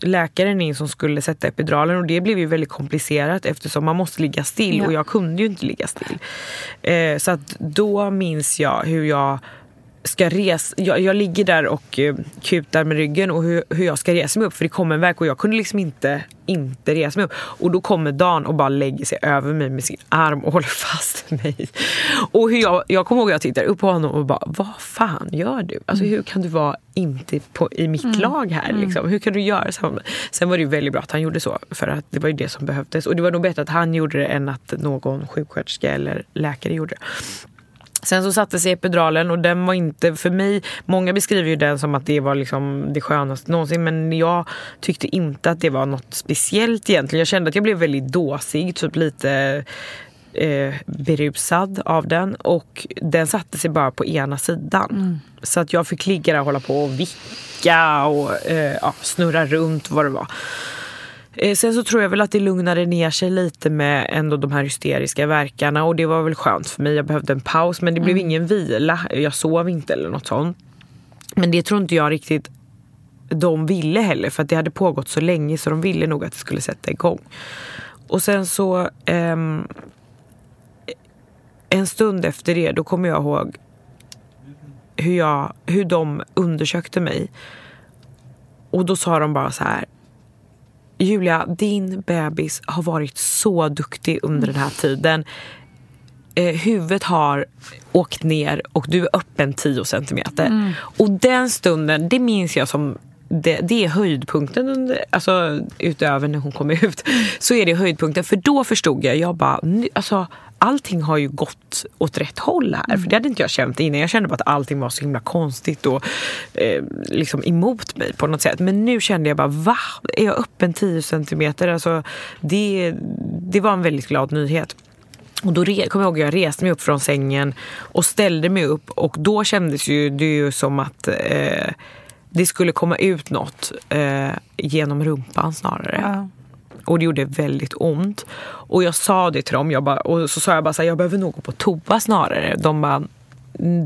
läkaren in som skulle sätta epiduralen och det blev ju väldigt komplicerat eftersom man måste ligga still ja. och jag kunde ju inte ligga still. Eh, så att då minns jag hur jag ska resa, jag, jag ligger där och uh, kutar med ryggen och hur, hur jag ska resa mig upp för det kommer en verk och jag kunde liksom inte, inte resa mig upp. Och då kommer Dan och bara lägger sig över mig med sin arm och (laughs) håller fast mig. Och hur jag, jag kommer ihåg att jag tittar upp på honom och bara, vad fan gör du? Alltså hur kan du vara inte på, i mitt mm. lag här mm. liksom? Hur kan du göra så? Sen var det ju väldigt bra att han gjorde så för att det var ju det som behövdes. Och det var nog bättre att han gjorde det än att någon sjuksköterska eller läkare gjorde det. Sen så satte sig epiduralen och den var inte för mig, många beskriver ju den som att det var liksom det skönaste någonsin men jag tyckte inte att det var något speciellt egentligen. Jag kände att jag blev väldigt dåsig, typ lite eh, berusad av den och den satte sig bara på ena sidan. Mm. Så att jag fick ligga där och hålla på och vicka och eh, ja, snurra runt vad det var. Eh, sen så tror jag väl att det lugnade ner sig lite med ändå de här hysteriska verkarna och det var väl skönt för mig. Jag behövde en paus men det blev mm. ingen vila. Jag sov inte eller något sånt. Men det tror inte jag riktigt de ville heller för att det hade pågått så länge så de ville nog att det skulle sätta igång. Och sen så um, en stund efter det då kommer jag ihåg hur, jag, hur de undersökte mig. Och då sa de bara så här Julia, din bebis har varit så duktig under den här tiden. Eh, huvudet har åkt ner och du är öppen 10 centimeter. Mm. Och den stunden, det minns jag som det, det, är höjdpunkten under, alltså, utöver när hon kom ut. Så är det höjdpunkten. För då förstod jag, jag bara, alltså, allting har ju gått åt rätt håll här. Mm. För det hade inte jag känt innan. Jag kände bara att allting var så himla konstigt och eh, liksom emot mig på något sätt. Men nu kände jag bara, va? Är jag öppen 10 centimeter? Alltså, det, det var en väldigt glad nyhet. Och då kommer jag ihåg jag reste mig upp från sängen och ställde mig upp och då kändes ju det ju som att eh, det skulle komma ut något eh, genom rumpan snarare. Ja. Och det gjorde väldigt ont. Och jag sa det till dem, jag bara, och så sa jag bara så här, jag behöver nog gå på toa snarare. De bara,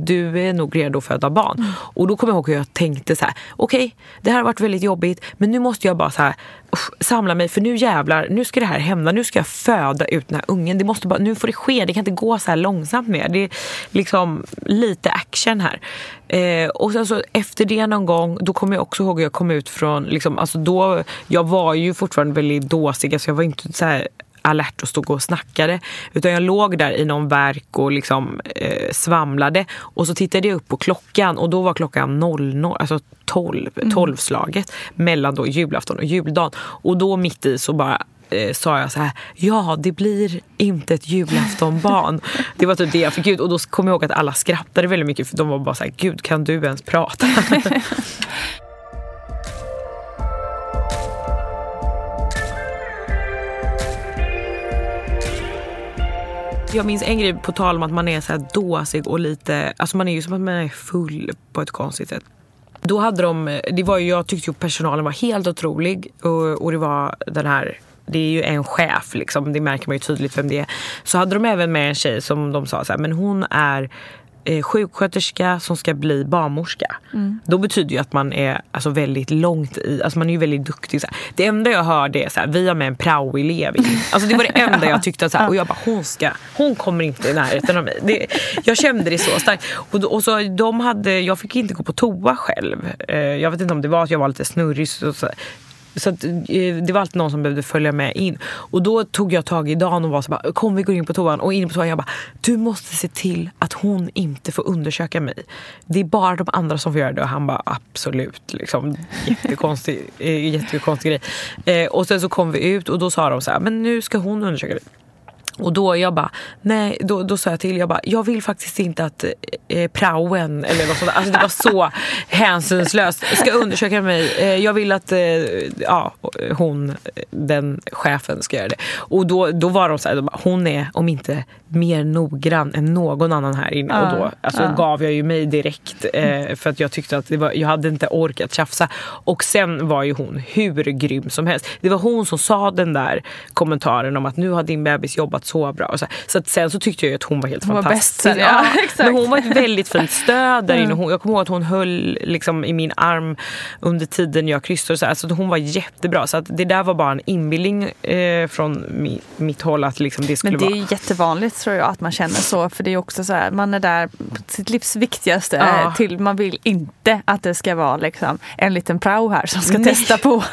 du är nog redo att föda barn. Mm. Och då kommer jag ihåg hur jag tänkte så här, okej, okay, det här har varit väldigt jobbigt, men nu måste jag bara så här, usch, samla mig, för nu jävlar, nu ska det här hända, nu ska jag föda ut den här ungen. Det måste bara, nu får det ske, det kan inte gå så här långsamt mer. Det är liksom lite action här. Eh, och sen så efter det någon gång, då kommer jag också ihåg hur jag kom ut från, liksom, alltså då, jag var ju fortfarande väldigt dåsig, alltså jag var inte så här alert och stod och snackade. Utan jag låg där i någon verk och liksom eh, svamlade. Och så tittade jag upp på klockan och då var klockan 00, alltså 12, 12 mm. slaget mellan då julafton och juldagen. Och då mitt i så bara eh, sa jag så här, ja det blir inte ett julaftonbarn. (laughs) det var typ det jag fick ut och då kom jag ihåg att alla skrattade väldigt mycket för de var bara så här, gud kan du ens prata? (laughs) Jag minns en grej på tal om att man är så här dåsig och lite, alltså man är ju som att man är full på ett konstigt sätt. Då hade de, det var ju, jag tyckte ju personalen var helt otrolig och, och det var den här det är ju en chef, liksom, det märker man ju tydligt vem det är. Så hade de även med en tjej som de sa så här, men hon är eh, sjuksköterska som ska bli barnmorska. Mm. Då betyder ju att man är alltså, väldigt långt i, alltså man är ju väldigt duktig. Så här. Det enda jag hörde är så här, vi har med en praoelev Alltså det var det enda jag tyckte, så här, (laughs) och jag bara hon ska, hon kommer inte i närheten av mig. Det, jag kände det så starkt. Och, och så, de hade, jag fick inte gå på toa själv. Eh, jag vet inte om det var att jag var lite snurrig. Så, så, så att, eh, det var alltid någon som behövde följa med in. Och då tog jag tag i Dan och var så bara, kom vi går in på toan. Och in på toan jag bara, du måste se till att hon inte får undersöka mig. Det är bara de andra som får göra det. Och han bara, absolut. Liksom, jättekonstig, (laughs) eh, jättekonstig grej. Eh, och sen så kom vi ut och då sa de så här, men nu ska hon undersöka dig. Och då jag bara, nej, då, då sa jag till, jag bara, jag vill faktiskt inte att eh, praoen eller något sånt Alltså det var så (laughs) hänsynslöst. Ska undersöka mig. Eh, jag vill att eh, ja, hon, den chefen ska göra det. Och då, då var de så här, de bara, hon är om inte mer noggrann än någon annan här inne. Uh, och då alltså, uh. gav jag ju mig direkt. Eh, för att jag tyckte att det var, jag hade inte orkat tjafsa. Och sen var ju hon hur grym som helst. Det var hon som sa den där kommentaren om att nu har din bebis jobbat jobbat så bra. Så, så att sen så tyckte jag att hon var helt hon fantastisk. Var bäst ja, ja, men hon var ett väldigt fint stöd där inne. Hon, jag kommer ihåg att hon höll liksom, i min arm under tiden jag kryssade. Så, alltså, hon var jättebra. Så att det där var bara en inbildning eh, från mi, mitt håll. Att liksom, det skulle men det är vara... jättevanligt tror jag att man känner så. För det är också så här, man är där sitt livs viktigaste. Ja. Till man vill inte att det ska vara liksom, en liten prao här som ska Nej. testa på.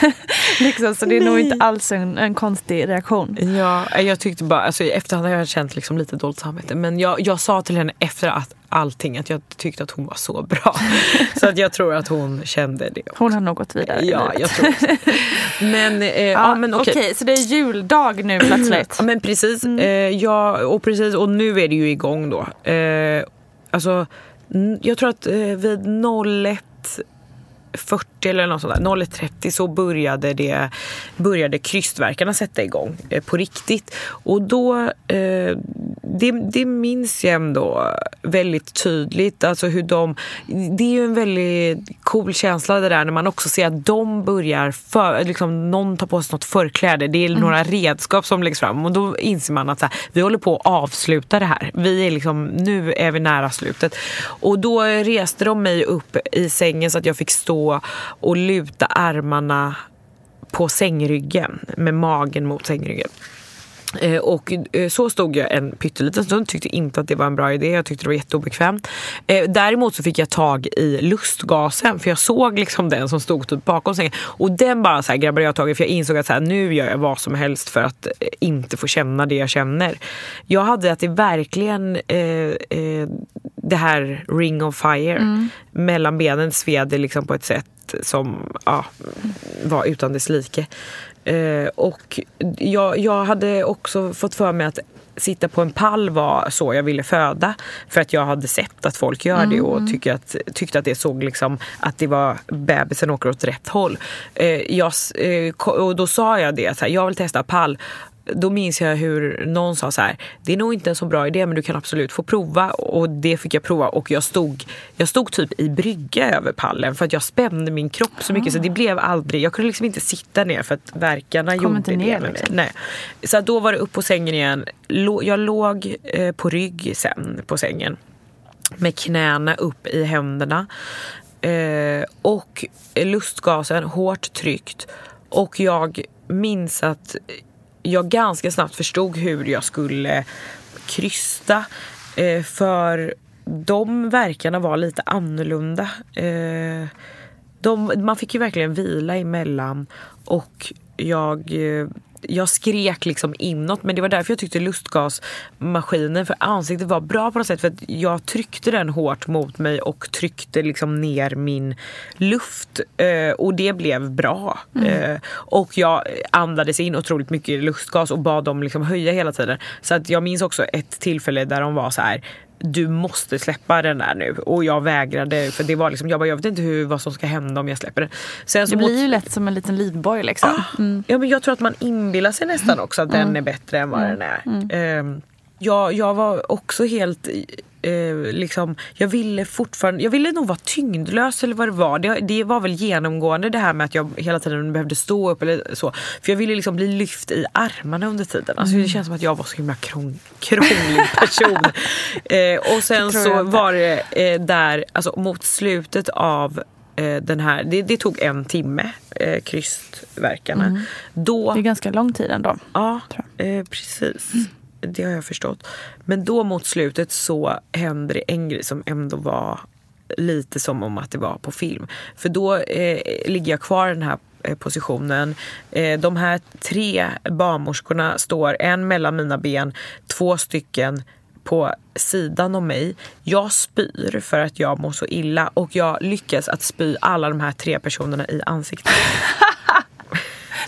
(laughs) liksom, så det är Nej. nog inte alls en, en konstig reaktion. Ja, jag tyckte tyckte bara, alltså i efterhand har jag känt liksom lite dåligt samvete. Men jag, jag sa till henne efter att allting att jag tyckte att hon var så bra. (laughs) så att jag tror att hon kände det. Också. Hon har nog gått vidare Ja, jag tror. Men, eh, ja, ja, men okej. Okay. så det är juldag nu plötsligt? (clears throat) ja, men precis. Mm. Eh, ja, och precis. Och nu är det ju igång då. Eh, alltså, jag tror att eh, vid 01 40 eller något sånt där, 01.30 så började, det, började krystverkarna sätta igång eh, på riktigt. Och då, eh, det, det minns jag ändå väldigt tydligt. Alltså hur de, det är ju en väldigt cool känsla det där när man också ser att de börjar, för, liksom, någon tar på sig något förkläde. Det är mm. några redskap som läggs fram och då inser man att så här, vi håller på att avsluta det här. Vi är liksom, nu är vi nära slutet. Och då reste de mig upp i sängen så att jag fick stå och luta armarna på sängryggen med magen mot sängryggen. Eh, och eh, så stod jag en pytteliten stund, tyckte inte att det var en bra idé, jag tyckte det var jätteobekvämt. Eh, däremot så fick jag tag i lustgasen för jag såg liksom den som stod typ bakom sängen. Och den bara så här grabbade jag tag i för jag insåg att så här, nu gör jag vad som helst för att inte få känna det jag känner. Jag hade att det verkligen eh, eh, det här ring of fire mm. mellan benen sved det liksom på ett sätt som ja, var utan dess like. Eh, och jag, jag hade också fått för mig att sitta på en pall var så jag ville föda. För att jag hade sett att folk gör det och mm. tycker att, tyckte att det såg liksom att det var bebisen åker åt rätt håll. Eh, jag, eh, och då sa jag det, så här, jag vill testa pall då minns jag hur någon sa så här, det är nog inte en så bra idé men du kan absolut få prova. Och det fick jag prova och jag stod, jag stod typ i brygga över pallen för att jag spände min kropp så mycket så det blev aldrig, jag kunde liksom inte sitta ner för att verkarna gjorde inte ner, det liksom. Nej. Så då var det upp på sängen igen. Jag låg eh, på rygg sen på sängen med knäna upp i händerna. Eh, och lustgasen hårt tryckt. Och jag minns att jag ganska snabbt förstod hur jag skulle krysta. Eh, för de verkarna var lite annorlunda. Eh, de, man fick ju verkligen vila emellan och jag eh, jag skrek liksom inåt men det var därför jag tyckte lustgasmaskinen för ansiktet var bra på något sätt för att jag tryckte den hårt mot mig och tryckte liksom ner min luft eh, och det blev bra. Mm. Eh, och jag andades in otroligt mycket lustgas och bad dem liksom höja hela tiden. Så att jag minns också ett tillfälle där de var så här du måste släppa den där nu. Och jag vägrade för det var liksom, jag bara, jag vet inte hur, vad som ska hända om jag släpper den. Sen det blir ju lätt som en liten livboj liksom. Ah, mm. Ja men jag tror att man inbillar sig nästan också att mm. den är bättre än vad mm. den är. Um, jag, jag var också helt eh, liksom, jag ville fortfarande, jag ville nog vara tyngdlös eller vad det var. Det, det, var väl genomgående det här med att jag hela tiden behövde stå upp eller så. För jag ville liksom bli lyft i armarna under tiden. Alltså, Det känns som att jag var så himla krång, krånglig person. (laughs) eh, och sen så var det eh, där, alltså mot slutet av eh, den här, det, det, tog en timme, eh, krystverkarna. Mm. Då, det är ganska lång tid ändå. Ja, eh, precis. Mm det har jag förstått. Men då mot slutet så händer det en grej som ändå var lite som om att det var på film. För då eh, ligger jag kvar i den här eh, positionen. Eh, de här tre barnmorskorna står en mellan mina ben, två stycken på sidan om mig. Jag spyr för att jag mår så illa och jag lyckas att spy alla de här tre personerna i ansiktet. (laughs)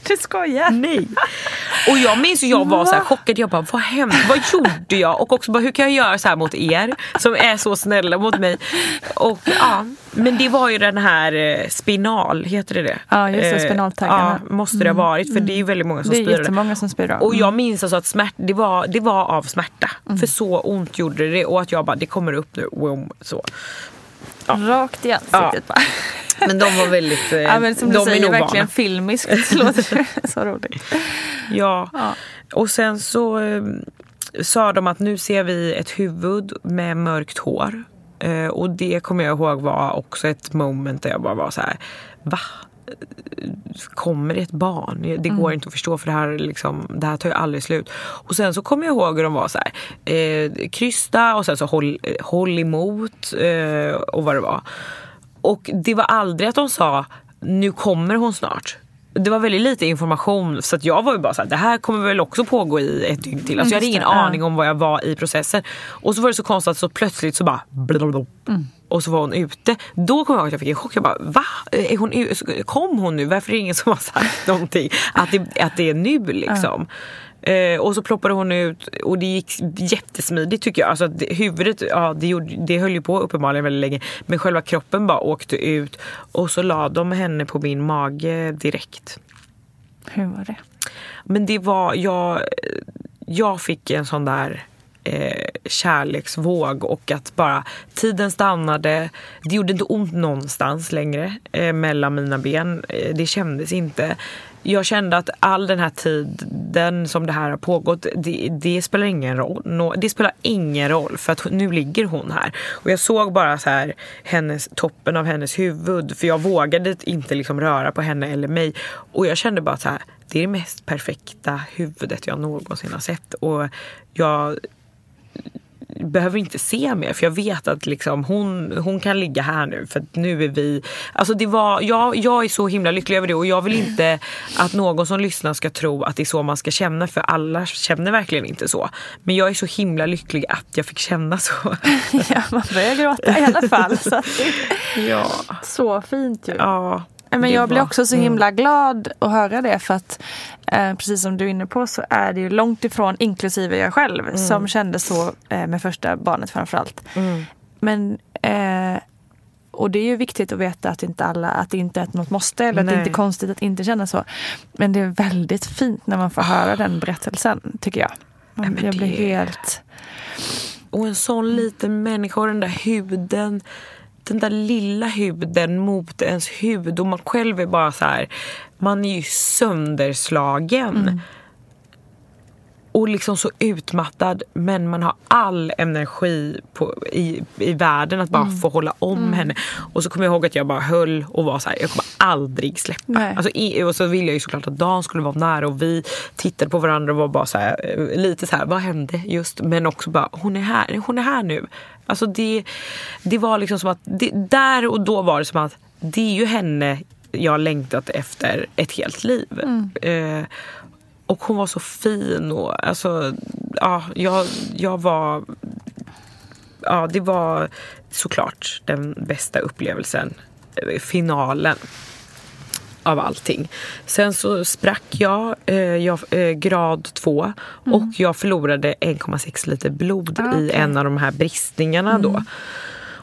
Du skojar? Nej. Och jag minns att jag var så här chockad. Jag bara, vad hände? Vad gjorde jag? Och också bara, hur kan jag göra så här mot er som är så snälla mot mig? Och, ja. Men det var ju den här eh, spinal, heter det det? Ja, just det. Eh, spinaltaggarna. Ja, måste det ha varit. För det är ju väldigt många som spyr. Det är jättemånga som spyr Och jag minns alltså att smärt, det, var, det var av smärta. Mm. För så ont gjorde det. Och att jag bara, det kommer upp nu. Så. Ja. Rakt i ansiktet ja. bara. Men de var väldigt (laughs) eh, ja, men Som du säger, verkligen filmiskt. (laughs) Det låter så roligt. Ja. ja. Och sen så eh, sa de att nu ser vi ett huvud med mörkt hår. Eh, och det kommer jag ihåg var också ett moment där jag bara var så här, va? kommer det ett barn? Det går mm. inte att förstå för det här, liksom, det här tar ju aldrig slut. Och sen så kommer jag ihåg hur de var så här, eh, krysta och sen så håll, håll emot eh, och vad det var. Och det var aldrig att de sa nu kommer hon snart. Det var väldigt lite information så att jag var ju bara så här, det här kommer väl också pågå i ett dygn till. Alltså jag hade ingen aning om vad jag var i processen. Och så var det så konstigt att så plötsligt så bara mm. och så var hon ute. Då kom jag ihåg att jag fick en chock. Jag bara va? Är hon, kom hon nu? Varför är det ingen som har sagt (laughs) någonting? Att det, att det är nu liksom. Mm. Eh, och så ploppade hon ut och det gick jättesmidigt tycker jag. Alltså det, huvudet, ja det, gjorde, det höll ju på uppenbarligen väldigt länge. Men själva kroppen bara åkte ut och så la de henne på min mage direkt. Hur var det? Men det var, jag, jag fick en sån där eh, kärleksvåg och att bara tiden stannade. Det gjorde inte ont någonstans längre eh, mellan mina ben. Eh, det kändes inte jag kände att all den här tiden som det här har pågått, det, det, spelar ingen roll. No, det spelar ingen roll för att nu ligger hon här. Och jag såg bara så här hennes, toppen av hennes huvud för jag vågade inte liksom röra på henne eller mig. Och jag kände bara så här, det är det mest perfekta huvudet jag någonsin har sett. Och jag behöver inte se mer för jag vet att liksom, hon, hon kan ligga här nu för nu är vi... Alltså det var, jag, jag är så himla lycklig över det och jag vill inte att någon som lyssnar ska tro att det är så man ska känna för alla känner verkligen inte så. Men jag är så himla lycklig att jag fick känna så. (laughs) ja, man börjar gråta i alla fall. Så, ja. så fint ju. Ja. Men jag blir också så mm. himla glad att höra det för att eh, precis som du är inne på så är det ju långt ifrån, inklusive jag själv, mm. som kände så eh, med första barnet framförallt. Mm. Men eh, och det är ju viktigt att veta att inte alla, att det inte är något måste eller Nej. att det inte är konstigt att inte känna så. Men det är väldigt fint när man får höra den berättelsen tycker jag. Man, jag blir helt... Och en sån liten människa och den där huden den där lilla huden mot ens hud och man själv är bara så här, man är ju sönderslagen. Mm. Och liksom så utmattad men man har all energi på, i, i världen att bara mm. få hålla om mm. henne. Och så kommer jag ihåg att jag bara höll och var så här, jag kommer aldrig släppa. Alltså, i, och så ville jag ju såklart att Dan skulle vara nära och vi tittade på varandra och var bara så här, eh, lite så här, vad hände just? Men också bara, hon är här, hon är här nu. Alltså det, det var liksom som att, det, där och då var det som att det är ju henne jag längtat efter ett helt liv. Mm. Eh, och hon var så fin och alltså, ja, jag, jag var... Ja, det var såklart den bästa upplevelsen. Eh, finalen av allting. Sen så sprack jag, eh, jag eh, grad 2 mm. och jag förlorade 1,6 liter blod ah, okay. i en av de här bristningarna mm. då.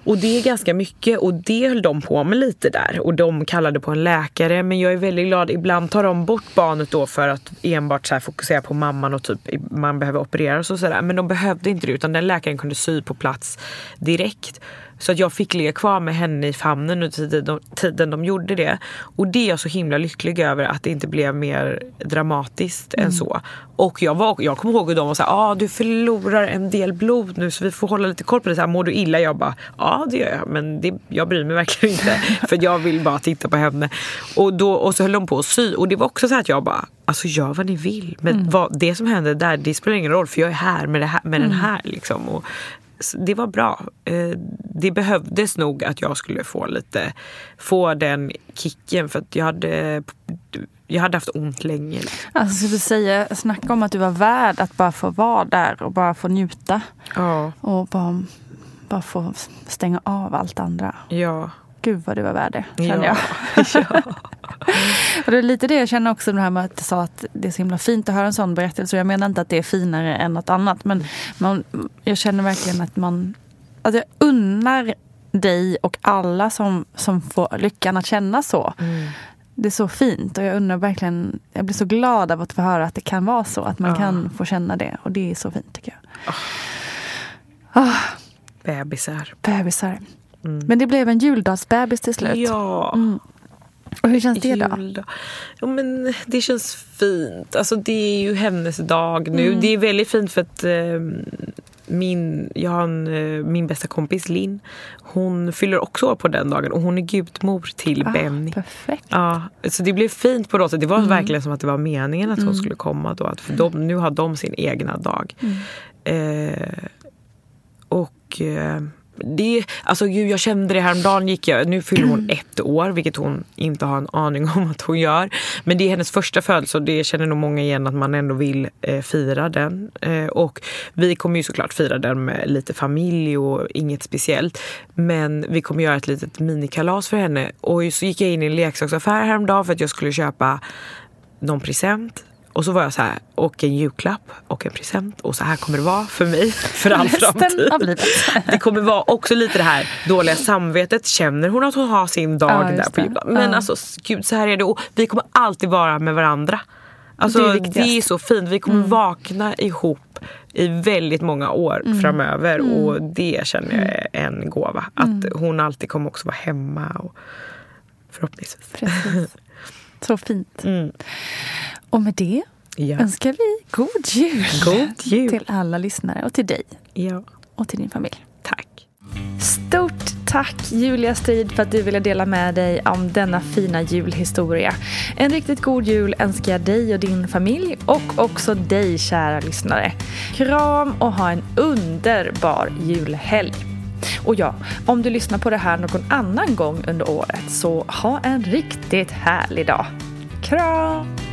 Och det är ganska mycket och det höll de på med lite där. Och de kallade på en läkare. Men jag är väldigt glad, ibland tar de bort barnet då för att enbart så fokusera på mamman och typ man behöver opereras och sådär. Men de behövde inte det utan den läkaren kunde sy på plats direkt. Så att jag fick ligga kvar med henne i famnen under tiden de, tiden de gjorde det. Och det är jag så himla lycklig över att det inte blev mer dramatiskt mm. än så. Och jag, var, jag kommer ihåg hur de var såhär, ah, du förlorar en del blod nu så vi får hålla lite koll på det. Så här, Mår du illa? Jag bara, ja det gör jag men det, jag bryr mig verkligen inte. (laughs) för jag vill bara titta på henne. Och, då, och så höll de på att sy och det var också så att jag bara, alltså gör vad ni vill. Men mm. vad, det som händer där det spelar ingen roll för jag är här med, det här, med mm. den här. Liksom. Och det var bra. Eh, det behövdes nog att jag skulle få lite, få den kicken för att jag hade jag hade haft ont länge. Alltså skulle säga, snacka om att du var värd att bara få vara där och bara få njuta. Ja. Och bara, bara få stänga av allt andra. Ja. Gud vad du var värd det, känner ja. jag. (laughs) ja. och det är lite det jag känner också det här med att du sa att det är så himla fint att höra en sån berättelse. Jag menar inte att det är finare än något annat. Men man, jag känner verkligen att man... Att jag unnar dig och alla som, som får lyckan att känna så. Mm. Det är så fint och jag undrar verkligen, jag blir så glad av att få höra att det kan vara så. Att man ja. kan få känna det och det är så fint tycker jag. Oh. Oh. Bebisar. Bebisar. Mm. Men det blev en juldagsbebis till slut. Ja. Mm. Och hur känns det då? Jul, ja, men det känns fint. Alltså, det är ju hennes dag nu. Mm. Det är väldigt fint för att eh, min, jag har en, eh, min bästa kompis Linn. Hon fyller också år på den dagen och hon är gudmor till ah, Benny. Perfekt. Ja, så det blev fint på något sätt. Det var mm. verkligen som att det var meningen att hon mm. skulle komma då. För de, nu har de sin egna dag. Mm. Eh, och... Eh, det, alltså gud, jag kände det häromdagen. Gick jag, nu fyller hon (clears throat) ett år, vilket hon inte har en aning om att hon gör. Men det är hennes första födelse och det känner nog många igen att man ändå vill eh, fira den. Eh, och vi kommer ju såklart fira den med lite familj och inget speciellt. Men vi kommer göra ett litet minikalas för henne. Och så gick jag in i en leksaksaffär häromdagen för att jag skulle köpa någon present och så var jag så här, och en julklapp och en present och så här kommer det vara för mig (laughs) för all framtid. Av livet. (laughs) det kommer vara också lite det här dåliga samvetet. Känner hon att hon har sin dag ja, där på juldagen? Men ja. alltså gud så här är det och vi kommer alltid vara med varandra. Alltså, det, är det är så fint. Vi kommer mm. vakna ihop i väldigt många år mm. framöver mm. och det känner jag är en gåva. Att mm. hon alltid kommer också vara hemma. Och förhoppningsvis. Precis. (laughs) Så fint. Och med det ja. önskar vi god jul, god jul till alla lyssnare och till dig. Ja. Och till din familj. Tack. Stort tack Julia Strid för att du ville dela med dig om denna fina julhistoria. En riktigt god jul önskar jag dig och din familj och också dig kära lyssnare. Kram och ha en underbar julhelg. Och ja, om du lyssnar på det här någon annan gång under året så ha en riktigt härlig dag. Kram!